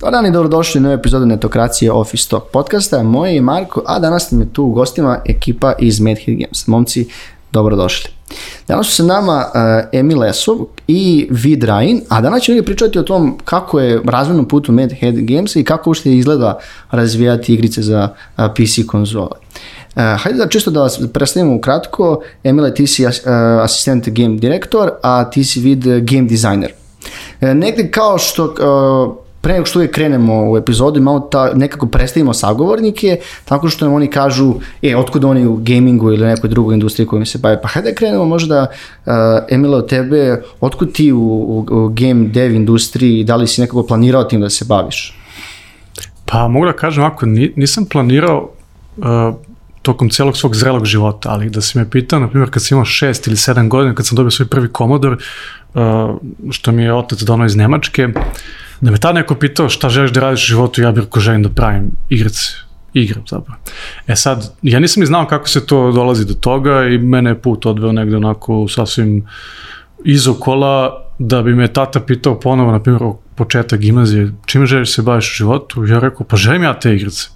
Dobar dan i dobrodošli u novu epizodu Netokracije Office Talk podcasta. Moje je Marko, a danas nam je tu u gostima ekipa iz Madhead Games. Momci, dobrodošli. Danas su se nama uh, Emil Esov i Vid Rajin, a danas ćemo pričati o tom kako je razvojnom putu Madhead Games i kako ušte izgleda razvijati igrice za uh, PC konzole. Uh, hajde da čisto da vas predstavimo ukratko. Emile, ti si uh, asistent game direktor, a ti si Vid game designer. Uh, negde kao što uh, pre nego što uvijek krenemo u epizodu, malo ta, nekako predstavimo sagovornike, tako što nam oni kažu, e, otkud oni u gamingu ili nekoj drugoj industriji kojom se bave. Pa hajde da krenemo možda, uh, Emile, od tebe, otkud ti u, u, u game dev industriji, da li si nekako planirao tim da se baviš? Pa mogu da kažem ako nisam planirao uh, tokom celog svog zrelog života, ali da si me pitao, na primjer, kad sam imao šest ili sedam godina, kad sam dobio svoj prvi komodor, uh, što mi je otac donao iz Nemačke, uh, Da me tad neko pitao šta želiš da radiš u životu, ja bih rekao želim da pravim igrice igram zapravo. E sad, ja nisam ni znao kako se to dolazi do toga i mene je put odveo negde onako sasvim izokola da bi me tata pitao ponovo, na primjer, početak gimnazije, čime želiš se baviš u životu? Ja rekao, pa želim ja te igrice.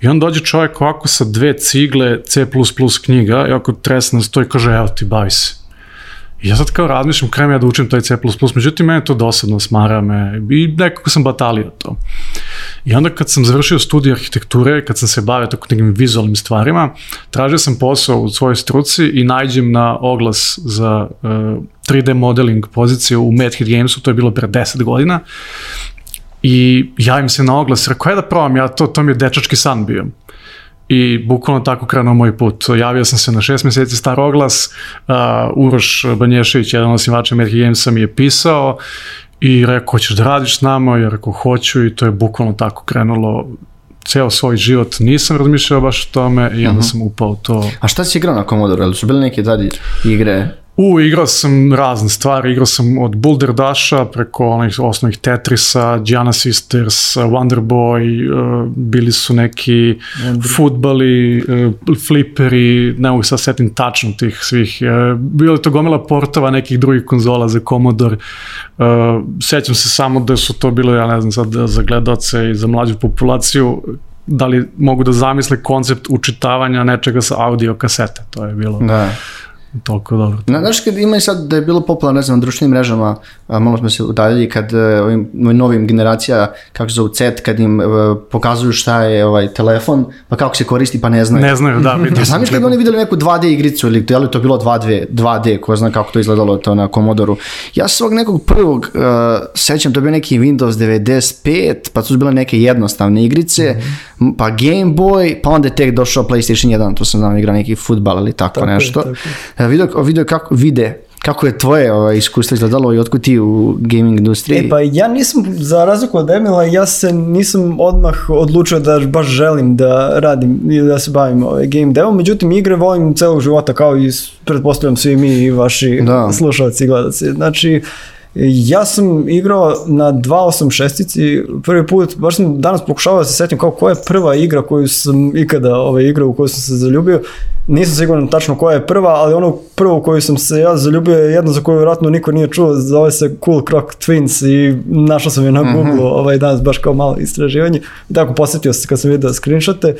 I on dođe čovjek ovako sa dve cigle C++ knjiga i ovako tresne na sto i kaže, evo ti, bavi se. Ja sad kao razmišljam, krenem ja da učim taj C++, međutim, mene to dosadno smara me i nekako sam batalio to. I onda kad sam završio studij arhitekture, kad sam se bavio tako nekim vizualnim stvarima, tražio sam posao u svojoj struci i najđem na oglas za uh, 3D modeling poziciju u Madhead Gamesu, to je bilo pre 10 godina. I javim se na oglas, rekao, je da probam, ja to, to mi je dečački san bio. I bukvalno tako krenuo moj put. Javio sam se na šest meseci star oglas, uh, Uroš Banješević, jedan osnivača American Gamesa mi je pisao i rekao, hoćeš da radiš s nama? Ja rekao, hoću i to je bukvalno tako krenulo ceo svoj život nisam razmišljao baš o tome i onda uh mhm. -huh. sam upao to. A šta si igrao na Commodore? Ili su bile neke dalje igre? U, igrao sam razne stvari, igrao sam od Boulder Dasha preko onih osnovnih Tetrisa, Gianna Sisters, Wonder Boy, uh, bili su neki Wonder. futbali, uh, fliperi, ne mogu sad setim tačno tih svih. Uh, bilo je to gomila portova nekih drugih konzola za Commodore. Uh, sećam se samo da su to bilo, ja ne znam sad, za gledaoce i za mlađu populaciju, da li mogu da zamisle koncept učitavanja nečega sa audio kasete. To je bilo... Da toliko dobro. Na, znaš kad ima i sad da je bilo popularno, ne znam, na društvenim mrežama, a, malo smo se udaljili kad e, ovim novim generacija, kako se zove CET, kad im uh, pokazuju šta je ovaj telefon, pa kako se koristi, pa ne znaju. Ne znaju, da. Vidio sam kad oni videli neku 2D igricu ili je li to bilo 2D, 2D, ko zna kako to izgledalo to na Commodore. Ja se svog nekog prvog uh, sećam, to je bio neki Windows 95, pa su bile neke jednostavne igrice, mm -hmm. pa Game Boy, pa onda je tek došao PlayStation 1, to sam znao igra neki futbal ili tako, tako nešto. Je, tako video, video kako, vide kako je tvoje ovaj, iskustvo izgledalo i otkud ti u gaming industriji? E pa ja nisam, za razliku od Emila, ja se nisam odmah odlučio da baš želim da radim i da se bavim ovaj, game devom, međutim igre volim celog života kao i pretpostavljam svi mi i vaši da. slušalci i gledaci. Znači, Ja sam igrao na 286 prvi put, baš sam danas pokušavao da se setim kao koja je prva igra koju sam ikada ovaj, igrao u koju sam se zaljubio nisam siguran tačno koja je prva, ali ono prvo koju sam se ja zaljubio je jedna za koju vjerojatno niko nije čuo, zove se Cool Croc Twins i našao sam je na Google mm -hmm. ovaj danas baš kao malo istraživanje. Tako posetio se kad sam vidio screenshote. Uh,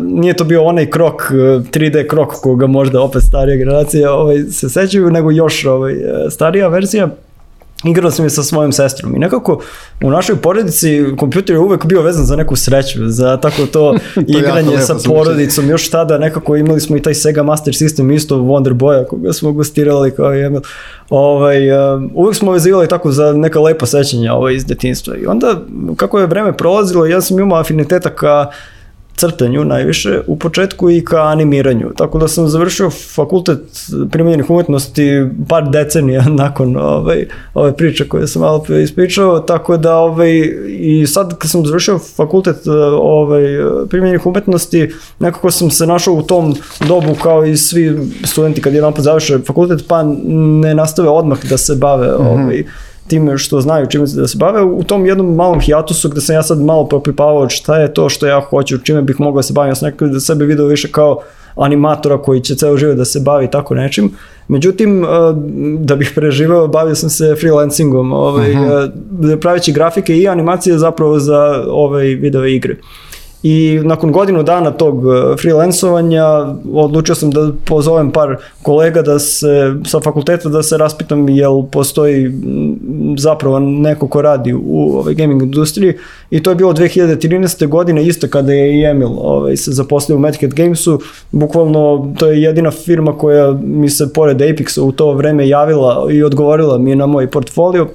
nije to bio onaj krok, 3D krok koga možda opet starija generacija ovaj, se sećaju, nego još ovaj, starija verzija igrao sam je sa svojom sestrom i nekako u našoj porodici kompjuter je uvek bio vezan za neku sreću, za tako to, to igranje sa porodicom. Još tada nekako imali smo i taj Sega Master System isto Wonder Boya koga smo gostirali kao i Emil. Ovaj, uvek smo vezivali tako za neka lepa sećanja ovaj, iz detinstva i onda kako je vreme prolazilo ja sam imao afiniteta ka uh, crtanju najviše u početku i ka animiranju. Tako da sam završio fakultet primenjenih umetnosti par decenija nakon ovaj, ove priče koje sam malo ispričao, tako da ovaj, i sad kad sam završio fakultet ovaj, primenjenih umetnosti, nekako sam se našao u tom dobu kao i svi studenti kad jedan put završe fakultet, pa ne nastave odmah da se bave mm -hmm. ovaj, time što znaju čime se da se bave, u tom jednom malom hijatusu gde sam ja sad malo propipavao šta je to što ja hoću, čime bih mogao da se bavim, ja sam nekako da sebe video više kao animatora koji će ceo život da se bavi tako nečim. Međutim, uh, da bih preživao, bavio sam se freelancingom, ovaj, uh, praveći grafike i animacije zapravo za ovaj video igre. I nakon godinu dana tog uh, freelancovanja odlučio sam da pozovem par kolega da se, sa fakulteta da se raspitam jel postoji zapravo neko ko radi u ovaj, gaming industriji i to je bilo 2013. godine isto kada je i Emil ovaj, se zaposlio u Madcat Gamesu. Bukvalno to je jedina firma koja mi se pored Apexa u to vreme javila i odgovorila mi na moj portfolio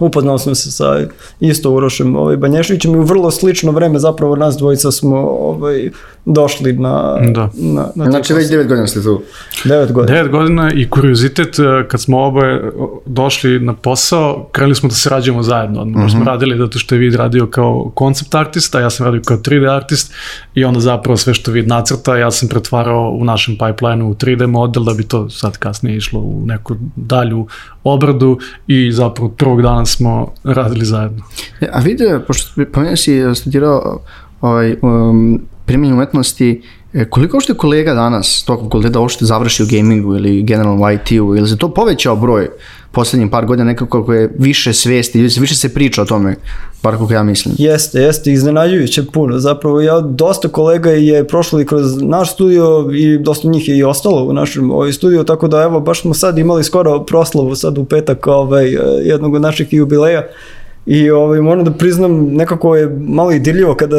upoznao sam se sa isto Urošem ovaj, Banješevićem i u vrlo slično vreme zapravo nas dvojica smo ovaj, došli na... Da. na, na Znači već 9 godina ste tu. 9 godina. 9 godina i kuriozitet, eh, kad smo oboje došli na posao, krenuli smo da se rađamo zajedno. Možda smo radili zato što je Vid radio kao koncept artist, a ja sam radio kao 3D artist i onda zapravo sve što Vid nacrta, ja sam pretvarao u našem pipeline u 3D model da bi to sad kasnije išlo u neku dalju obradu i zapravo prvog dana smo radili zajedno. E, A vidi, pošto pomenuo si e, studirao ovaj, um, primjenju umetnosti, e, koliko je kolega danas tog fakulteta uopšte završi u gamingu ili generalno IT-u, ili se to povećao broj poslednjih par godina nekako kako je više svesti, više se priča o tome, bar kako ja mislim. Jeste, jeste, iznenađujuće puno. Zapravo, ja, dosta kolega je prošlo i kroz naš studio i dosta njih je i ostalo u našem ovaj, studiju, tako da evo, baš smo sad imali skoro proslavu sad u petak ovaj, eh, jednog od naših jubileja I ovaj, moram da priznam, nekako je malo i dirljivo kada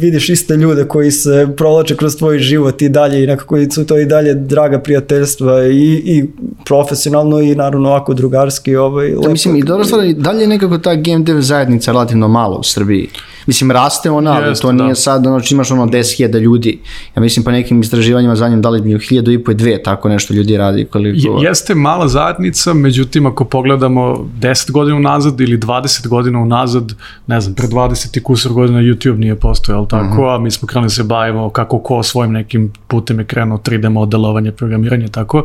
vidiš iste ljude koji se provlače kroz tvoj život i dalje i nekako su to i dalje draga prijateljstva i, i profesionalno i naravno ovako drugarski. Ovaj, Da, mislim, i dobra stvar, dalje je nekako ta game dev zajednica relativno malo u Srbiji. Mislim, raste ona, ali Jeste, to nije da. sad, ono, imaš ono 10.000 ljudi. Ja mislim, po nekim istraživanjima zadnjim dali bi 1000 i po i dve, tako nešto ljudi radi. Koliko... Je- Jeste mala zajednica, međutim ako pogledamo 10 godina unazad ili 20 godina unazad, ne znam, pre 20 i kusur godina YouTube nije postojao, ali tako, a mi smo krenuli da se bavimo kako ko svojim nekim putem je krenuo 3D modelovanje, programiranje, tako,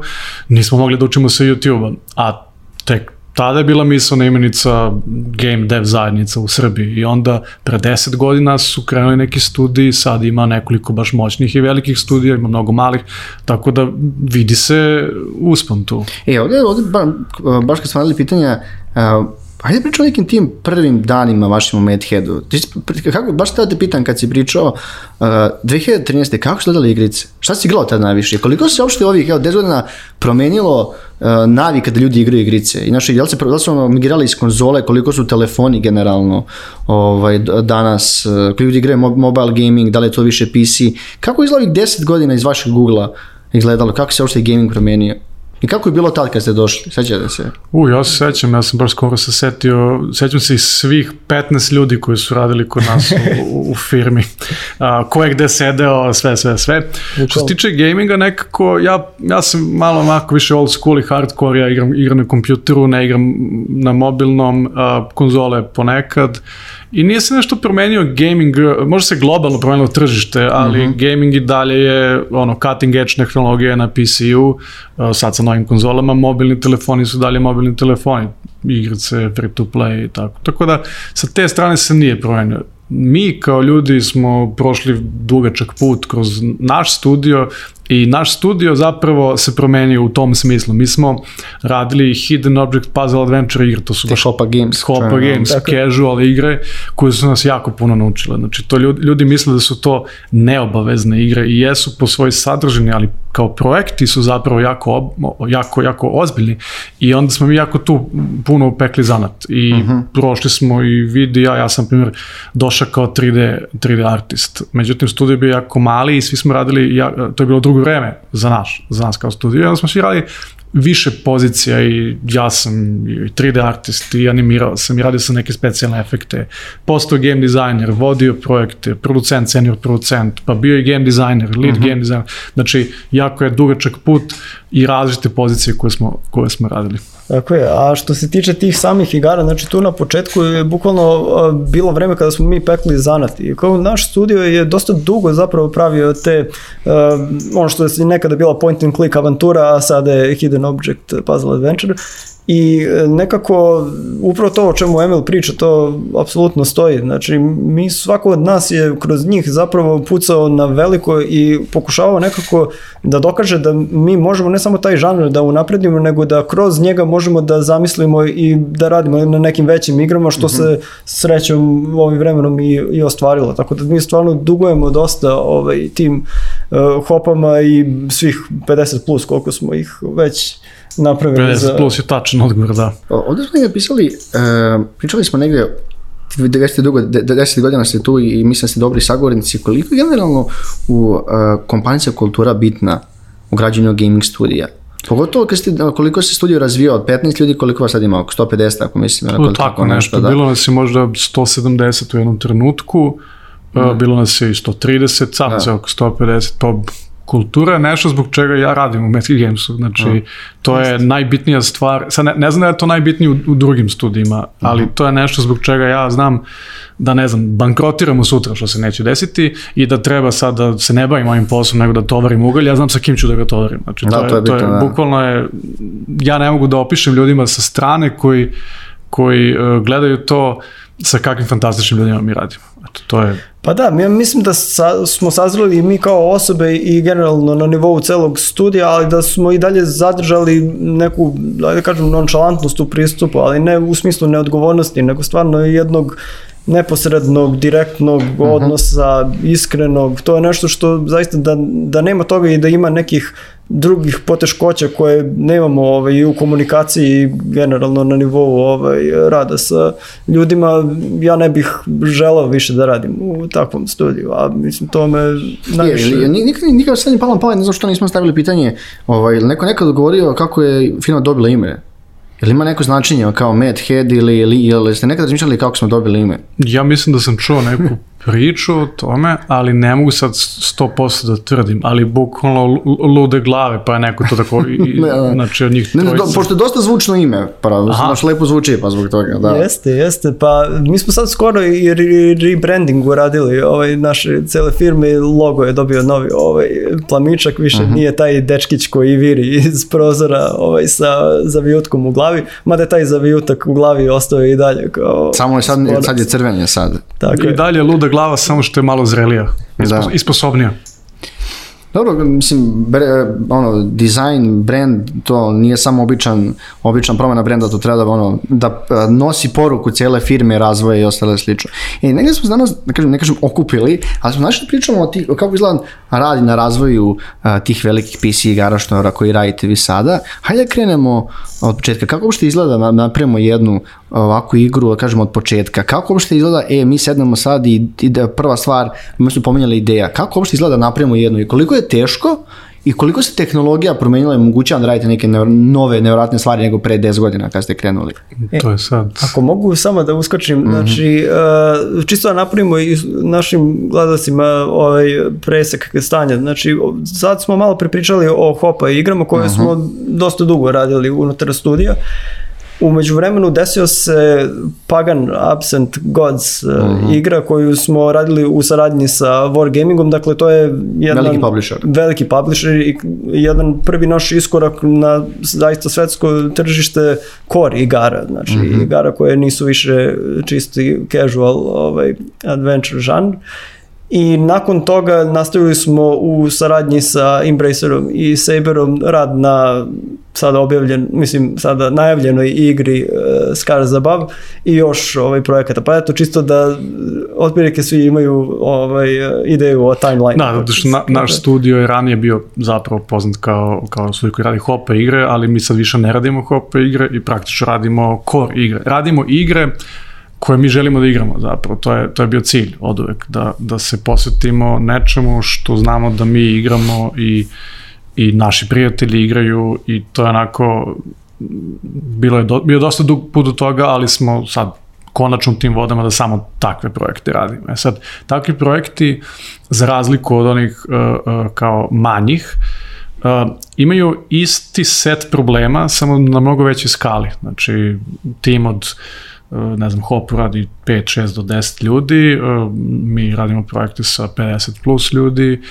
nismo mogli da učimo sa YouTube-a, a tek tada je bila mislena imenica game dev zajednica u Srbiji i onda pre 10 godina su krenuli neki studiji, sad ima nekoliko baš moćnih i velikih studija, ima mnogo malih, tako da vidi se uspon tu. E, ovdje, ovdje ba, baš kad smo pitanja, Hajde pričao nekim tim prvim danima vašim u si- kako, baš tada te pitan kad si pričao uh, 2013. kako su gledali igrice? Šta si igrao tada najviše? Koliko se uopšte ovih evo, 10 godina promenilo uh, navika da ljudi igraju igrice? I naši, li, se, da li su ono migrirali iz konzole, koliko su telefoni generalno ovaj, danas, uh, koliko ljudi igraju mo- mobile gaming, da li je to više PC? Kako izgleda ovih 10 godina iz vašeg Google-a izgledalo? Kako se uopšte gaming promenio? I kako je bilo tad kad ste došli? Sećate se? U, ja se sećam, ja sam baš skoro se setio, sećam se i svih 15 ljudi koji su radili kod nas u, u firmi. A, ko je gde sedeo, sve, sve, sve. Što se tiče gaminga, nekako, ja, ja sam malo onako više old school i hardcore, ja igram, igram na kompjuteru, ne igram na mobilnom, a, konzole ponekad. I nije se nešto promenio gaming, možda se globalno promenilo tržište, ali Mhm. gaming i dalje je ono cutting edge tehnologija na PC-u, uh, sad sa novim konzolama, mobilni telefoni su dalje mobilni telefoni, igrice, free to play i tako. Tako da sa te strane se nije promenio. Mi kao ljudi smo prošli dugačak put kroz naš studio i naš studio zapravo se promenio u tom smislu. Mi smo radili Hidden Object Puzzle Adventure igre, to su baš Hopa Games. Hopa čujemo. Games, Tako casual igre koje su nas jako puno naučile. Znači, to ljudi, ljudi misle da su to neobavezne igre i jesu po svoj sadržini, ali kao projekti su zapravo jako, ob- jako, jako ozbiljni i onda smo mi jako tu puno upekli zanat i prošli smo i vidi ja, ja sam primjer došao kao 3D, 3D artist. Međutim, studio je bio jako mali i svi smo radili, ja, to je bilo drugo vreme za naš, za nas kao studio onda smo svi radili više pozicija i ja sam i 3D artist i animirao sam i radio sam neke specijalne efekte. Postao game designer, vodio projekte, producent, senior producent, pa bio i game designer, lead game designer. Znači, jako je dugačak put i različite pozicije koje smo, koje smo radili. Tako je, a što se tiče tih samih igara, znači tu na početku je bukvalno bilo vreme kada smo mi pekli zanat. I kao naš studio je dosta dugo zapravo pravio te, a, ono što je nekada bila point and click avantura, a sada je hidden object puzzle adventure I e, nekako upravo to o čemu Emil priča, to apsolutno stoji. Znači, mi svako od nas je kroz njih zapravo pucao na veliko i pokušavao nekako da dokaže da mi možemo ne samo taj žanr da unapredimo, nego da kroz njega možemo da zamislimo i da radimo na nekim većim igrama, što mm -hmm. se srećom ovim vremenom i, i ostvarilo. Tako da mi stvarno dugujemo dosta ovaj, tim uh, hopama i svih 50 plus koliko smo ih već napravili 50 za... plus je tačan odgovor, da. Ovdje smo negdje pisali, uh, pričali smo negdje 90 dugo, 10 godina ste tu i mislim da ste dobri sagovornici. Koliko je generalno u uh, kompanijska kultura bitna u građenju gaming studija? Pogotovo kad ste, koliko se studio razvio od 15 ljudi, koliko vas sad ima, oko 150, ako mislim. Tako, tako nešto, da. bilo nas je možda 170 u jednom trenutku, mm. bilo nas je i 130, sad da. se oko 150, pa kultura je nešto zbog čega ja radim u Magic Gamesu, znači mm. to je najbitnija stvar, sad ne, ne znam da je to najbitnije u, u drugim studijima, ali mm. to je nešto zbog čega ja znam da ne znam, bankrotiramo sutra što se neće desiti i da treba sad da se ne bavim ovim poslom nego da tovarim ugalj, ja znam sa kim ću da ga tovarim. Znači to, da, je, to je, bitno, to je da. bukvalno je, ja ne mogu da opišem ljudima sa strane koji, koji uh, gledaju to sa kakvim fantastičnim ljudima mi radimo. Eto, to je Pa da, ja mislim da sa, smo sazreli i mi kao osobe i generalno na nivou celog studija, ali da smo i dalje zadržali neku, da kažem, nonšalantnost u pristupu, ali ne u smislu neodgovornosti, nego stvarno jednog neposrednog, direktnog uh mhm. -huh. odnosa, iskrenog, to je nešto što zaista da, da nema toga i da ima nekih drugih poteškoća koje nemamo ovaj, u komunikaciji generalno na nivou ovaj, rada sa ljudima, ja ne bih želao više da radim u takvom studiju, a mislim to me najviše... Je, nikad, nikad sad ne palo na pamet, ne znam što nismo stavili pitanje, ovaj, neko nekad govorio kako je firma dobila ime, Jel ima neko značenje kao Mad Head ili, ili, ili ste nekad razmišljali kako smo dobili ime? Ja mislim da sam čuo neku priču o tome, ali ne mogu sad 100% da tvrdim, ali bukvalno lude glave, pa je neko to tako, i, ne, ne. znači od njih ne, ne, do, Pošto je dosta zvučno ime, pa znači lepo zvuči pa zbog toga, da. Jeste, jeste, pa mi smo sad skoro i rebranding uradili ovaj, naše cele firme, logo je dobio novi ovaj, plamičak, više uh mhm. -huh. nije taj dečkić koji viri iz prozora ovaj, sa zavijutkom u glavi, mada je taj zavijutak u glavi ostao i dalje kao... Samo je sad, sad je crven je sad. Tako I je. dalje luda glava samo što je malo zrelija da. i sposobnija. Dobro, mislim, bre, ono, design, brand, to nije samo običan, običan promena brenda, to treba da, ono, da nosi poruku cijele firme, razvoja i ostale slično. I negdje smo danas, da kažem, ne kažem okupili, ali smo našli pričamo o, ti, kako izgleda radi na razvoju a, tih velikih PC igara što koji radite vi sada. Hajde da krenemo od početka. Kako uopšte izgleda da napravimo jednu ovakvu igru, da kažemo od početka? Kako uopšte izgleda, e, mi sednemo sad i, i da prva stvar, mi smo pomenjali ideja, kako uopšte izgleda da napravimo jednu i koliko je teško i koliko se tehnologija promenila i moguća da radite neke nove, nevjerojatne stvari nego pre 10 godina kad ste krenuli? E, to je sad. Ako mogu samo da uskočim, mm -hmm. znači, uh, čisto da napravimo i našim gledalcima ovaj presek stanja. Znači, sad smo malo prepričali o Hopa igrama koje mm -hmm. smo dosta dugo radili unutar studija. Umeđu vremenu desio se Pagan Absent Gods uh mhm. -huh. igra koju smo radili u saradnji sa Wargamingom, dakle to je jedan veliki publisher, veliki publisher i jedan prvi naš iskorak na zaista svetsko tržište core igara, znači uh mhm. -huh. igara koje nisu više čisti casual ovaj, adventure žanr. I nakon toga nastavili smo u saradnji sa Embracerom i Saberom rad na sada objavljen, mislim sada najavljenoj igri uh, Scars Above i još ovaj projekata. Pa eto čisto da otprilike svi imaju ovaj ideju o timeline. Da, zato što na, naš studio je ranije bio zapravo poznat kao, kao studio koji radi hope igre, ali mi sad više ne radimo hope igre i praktično radimo core igre. Radimo igre koje mi želimo da igramo zapravo, to je, to je bio cilj od uvek, da, da se posvetimo nečemu što znamo da mi igramo i, i naši prijatelji igraju i to je onako, bilo je do, bio dosta dug put do toga, ali smo sad konačno tim vodama da samo takve projekte radimo. E sad, takvi projekti, za razliku od onih uh, uh, kao manjih, uh, imaju isti set problema, samo na mnogo većoj skali. Znači, tim od ne znam, Hop radi 5, 6 do 10 ljudi, e, mi radimo projekte sa 50 plus ljudi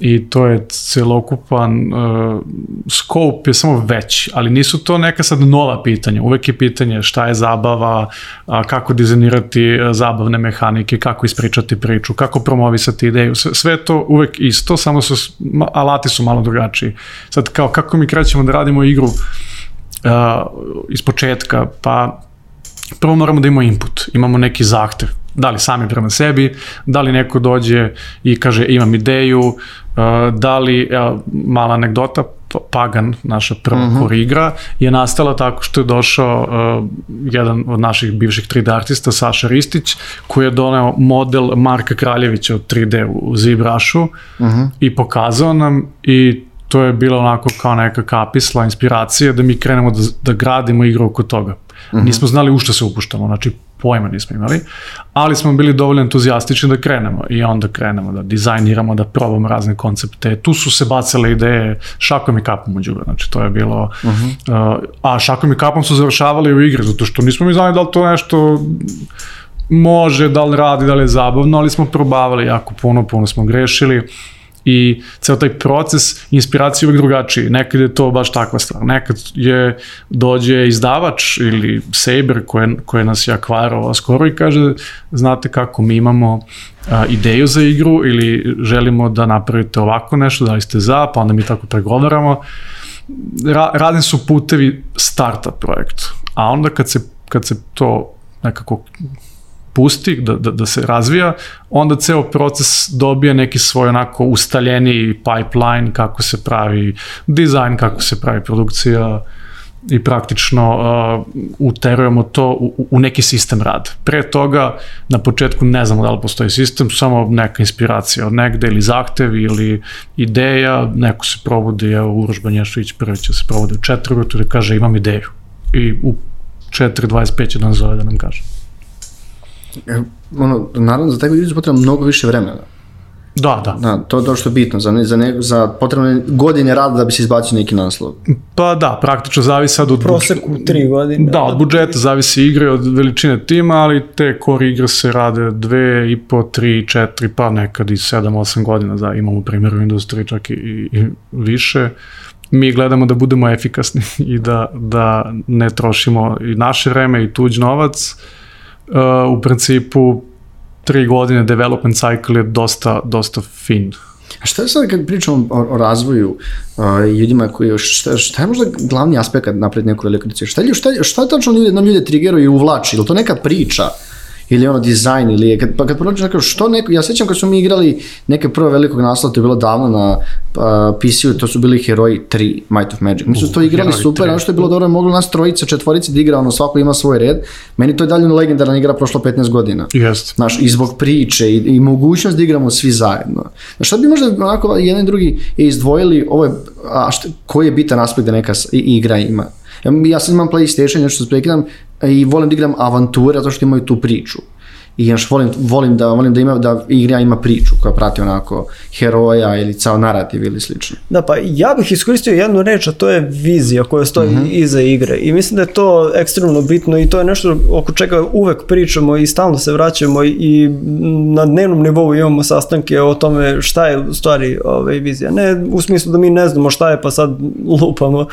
i to je celokupan uh, scope je samo veći, ali nisu to neka sad nova pitanja, uvek je pitanje šta je zabava, kako dizajnirati zabavne mehanike, kako ispričati priču, kako promovisati ideju, sve, to uvek isto, samo su, alati su malo drugačiji. Sad kao kako mi krećemo da radimo igru uh, iz početka, pa prvo moramo da imamo input, imamo neki zahtev, da li sami prema sebi, da li neko dođe i kaže imam ideju, uh, da li, mala anegdota, Pagan, naša prva uh mhm. -huh. korigra, je nastala tako što je došao uh, jedan od naših bivših 3D artista, Saša Ristić, koji je doneo model Marka Kraljevića od 3D u ZBrušu uh mhm. -huh. i pokazao nam i to je bilo onako kao neka kapisla, inspiracija da mi krenemo da, da gradimo igru oko toga. -hmm. Nismo znali u što se upuštamo, znači pojma nismo imali, ali smo bili dovoljno entuzijastični da krenemo i onda krenemo da dizajniramo, da probamo razne koncepte. Tu su se bacale ideje šakom i kapom u džubre, znači to je bilo... Uh -huh. uh, a šakom i kapom su završavali u igri, zato što nismo mi znali da li to nešto može, da li radi, da li je zabavno, ali smo probavali jako puno, puno smo grešili. Uh, i ceo taj proces inspiracije uvek drugačiji. Nekad je to baš takva stvar. Nekad je dođe izdavač ili Saber koje, koje nas je akvarao skoro i kaže znate kako mi imamo a, ideju za igru ili želimo da napravite ovako nešto, da li ste za, pa onda mi tako pregovaramo. Ra, radni su putevi starta projektu. A onda kad se, kad se to nekako pusti, da, da, da se razvija, onda ceo proces dobija neki svoj onako ustaljeniji pipeline, kako se pravi dizajn, kako se pravi produkcija i praktično uh, uterujemo to u, u neki sistem rada. Pre toga, na početku ne znamo da li postoji sistem, samo neka inspiracija od negde ili zahtev ili ideja, neko se provodi, evo Uroš Banješović prvi će se provodi u četiri kaže imam ideju i u 4.25 će da nam zove da nam kaže. Ono, naravno, za takvu igricu potrebno mnogo više vremena. Da, da. Da, to je to što je bitno, za, ne, za, ne, za potrebne godine rada da bi se izbacio neki naslov. Pa da, praktično zavisi sad od... Proseku tri godine. Da, od budžeta zavisi igre, od veličine tima, ali te core igre se rade dve i po, tri, četiri, pa nekad i sedam, osam godina, da imamo primjer u industriji čak i, i, i više mi gledamo da budemo efikasni i da, da ne trošimo i naše vreme i tuđ novac, uh, u principu tri godine development cycle je dosta, dosta fin. A šta je sad kad pričamo o, o razvoju uh, ljudima koji još, šta, šta je možda glavni aspekt napred neku veliku Šta, šta, šta tačno ljude, nam ljude triggeruje i uvlači? Je to neka priča? Ili ono dizajn ili je, kad, pa kad pronađeš nekako što neko, ja sećam kad smo mi igrali neke prve velikog naslova, to je bilo davno na uh, PC-u, to su bili Heroji 3, Might of Magic. Mi smo to igrali Heroi super, ono što je bilo dobro, moglo nas trojice, četvorice da igra, ono svako ima svoj red. Meni to je dalje legendarna igra prošlo 15 godina. Jest. Znaš, i zbog priče i, i mogućnost da igramo svi zajedno. Znaš, šta bi možda onako jedan i drugi izdvojili, ovo je, a šta, koji je bitan aspekt da neka igra ima? Ja sad imam PlayStation, nešto se prekidam i volim da igram avanture zato što imaju tu priču i još volim, volim, da, volim da, ima, da igra ima priču koja prati onako heroja ili cao narativ ili slično. Da, pa ja bih iskoristio jednu reč, a to je vizija koja stoji mm -hmm. iza igre i mislim da je to ekstremno bitno i to je nešto oko čega uvek pričamo i stalno se vraćamo i na dnevnom nivou imamo sastanke o tome šta je u stvari ovaj, vizija. Ne u smislu da mi ne znamo šta je pa sad lupamo,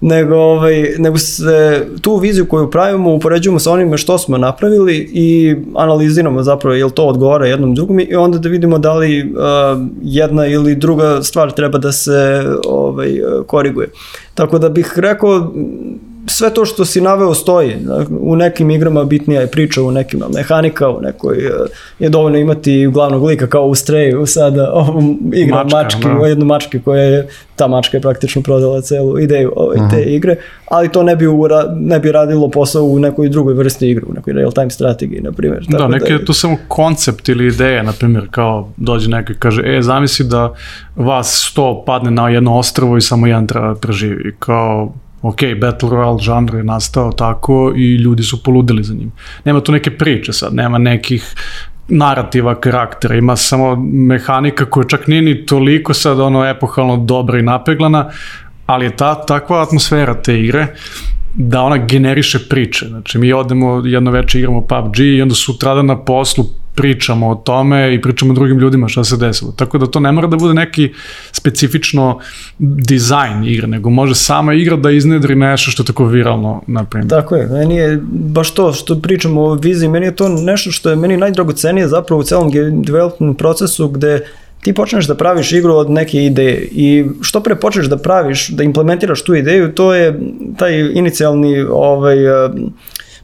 nego, ovaj, nego se tu viziju koju pravimo upoređujemo sa onime što smo napravili i analiziramo analiziramo zapravo jel to odgovara jednom drugom i onda da vidimo da li uh, jedna ili druga stvar treba da se ovaj, koriguje. Tako da bih rekao sve to što si naveo stoji. U nekim igrama bitnija je priča, u nekima mehanika, u nekoj e, je dovoljno imati glavnog lika kao u Streju sada ovom igra Mačka, mački, no. Da. jednu mačke koja je, ta mačka je praktično prodala celu ideju ove, uh -huh. te igre, ali to ne bi, ura, ne bi radilo posao u nekoj drugoj vrsti igre, u nekoj real time strategiji, na primjer. Da, neki da je to samo koncept ili ideja, na primjer, kao dođe neko i kaže, e, zamisli da vas sto padne na jedno ostrovo i samo jedan treba preživi, kao ok, Battle Royale žanr je nastao tako i ljudi su poludili za njim. Nema tu neke priče sad, nema nekih narativa karaktera, ima samo mehanika koja čak nije ni toliko sad ono epohalno dobra i napeglana, ali je ta takva atmosfera te igre da ona generiše priče. Znači, mi odemo jedno veče igramo PUBG i onda sutradan na poslu pričamo o tome i pričamo drugim ljudima šta se desilo. Tako da to ne mora da bude neki specifično dizajn igre, nego može sama igra da iznedri nešto što je tako viralno, na primjer. Tako je, meni je baš to što pričamo o viziji, meni je to nešto što je meni najdragocenije zapravo u celom development procesu gde ti počneš da praviš igru od neke ideje i što pre počneš da praviš, da implementiraš tu ideju, to je taj inicijalni ovaj,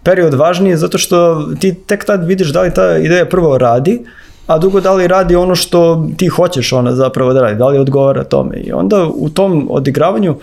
period važniji zato što ti tek tad vidiš da li ta ideja prvo radi, a drugo da li radi ono što ti hoćeš ona zapravo da radi, da li odgovara tome. I onda u tom odigravanju uh,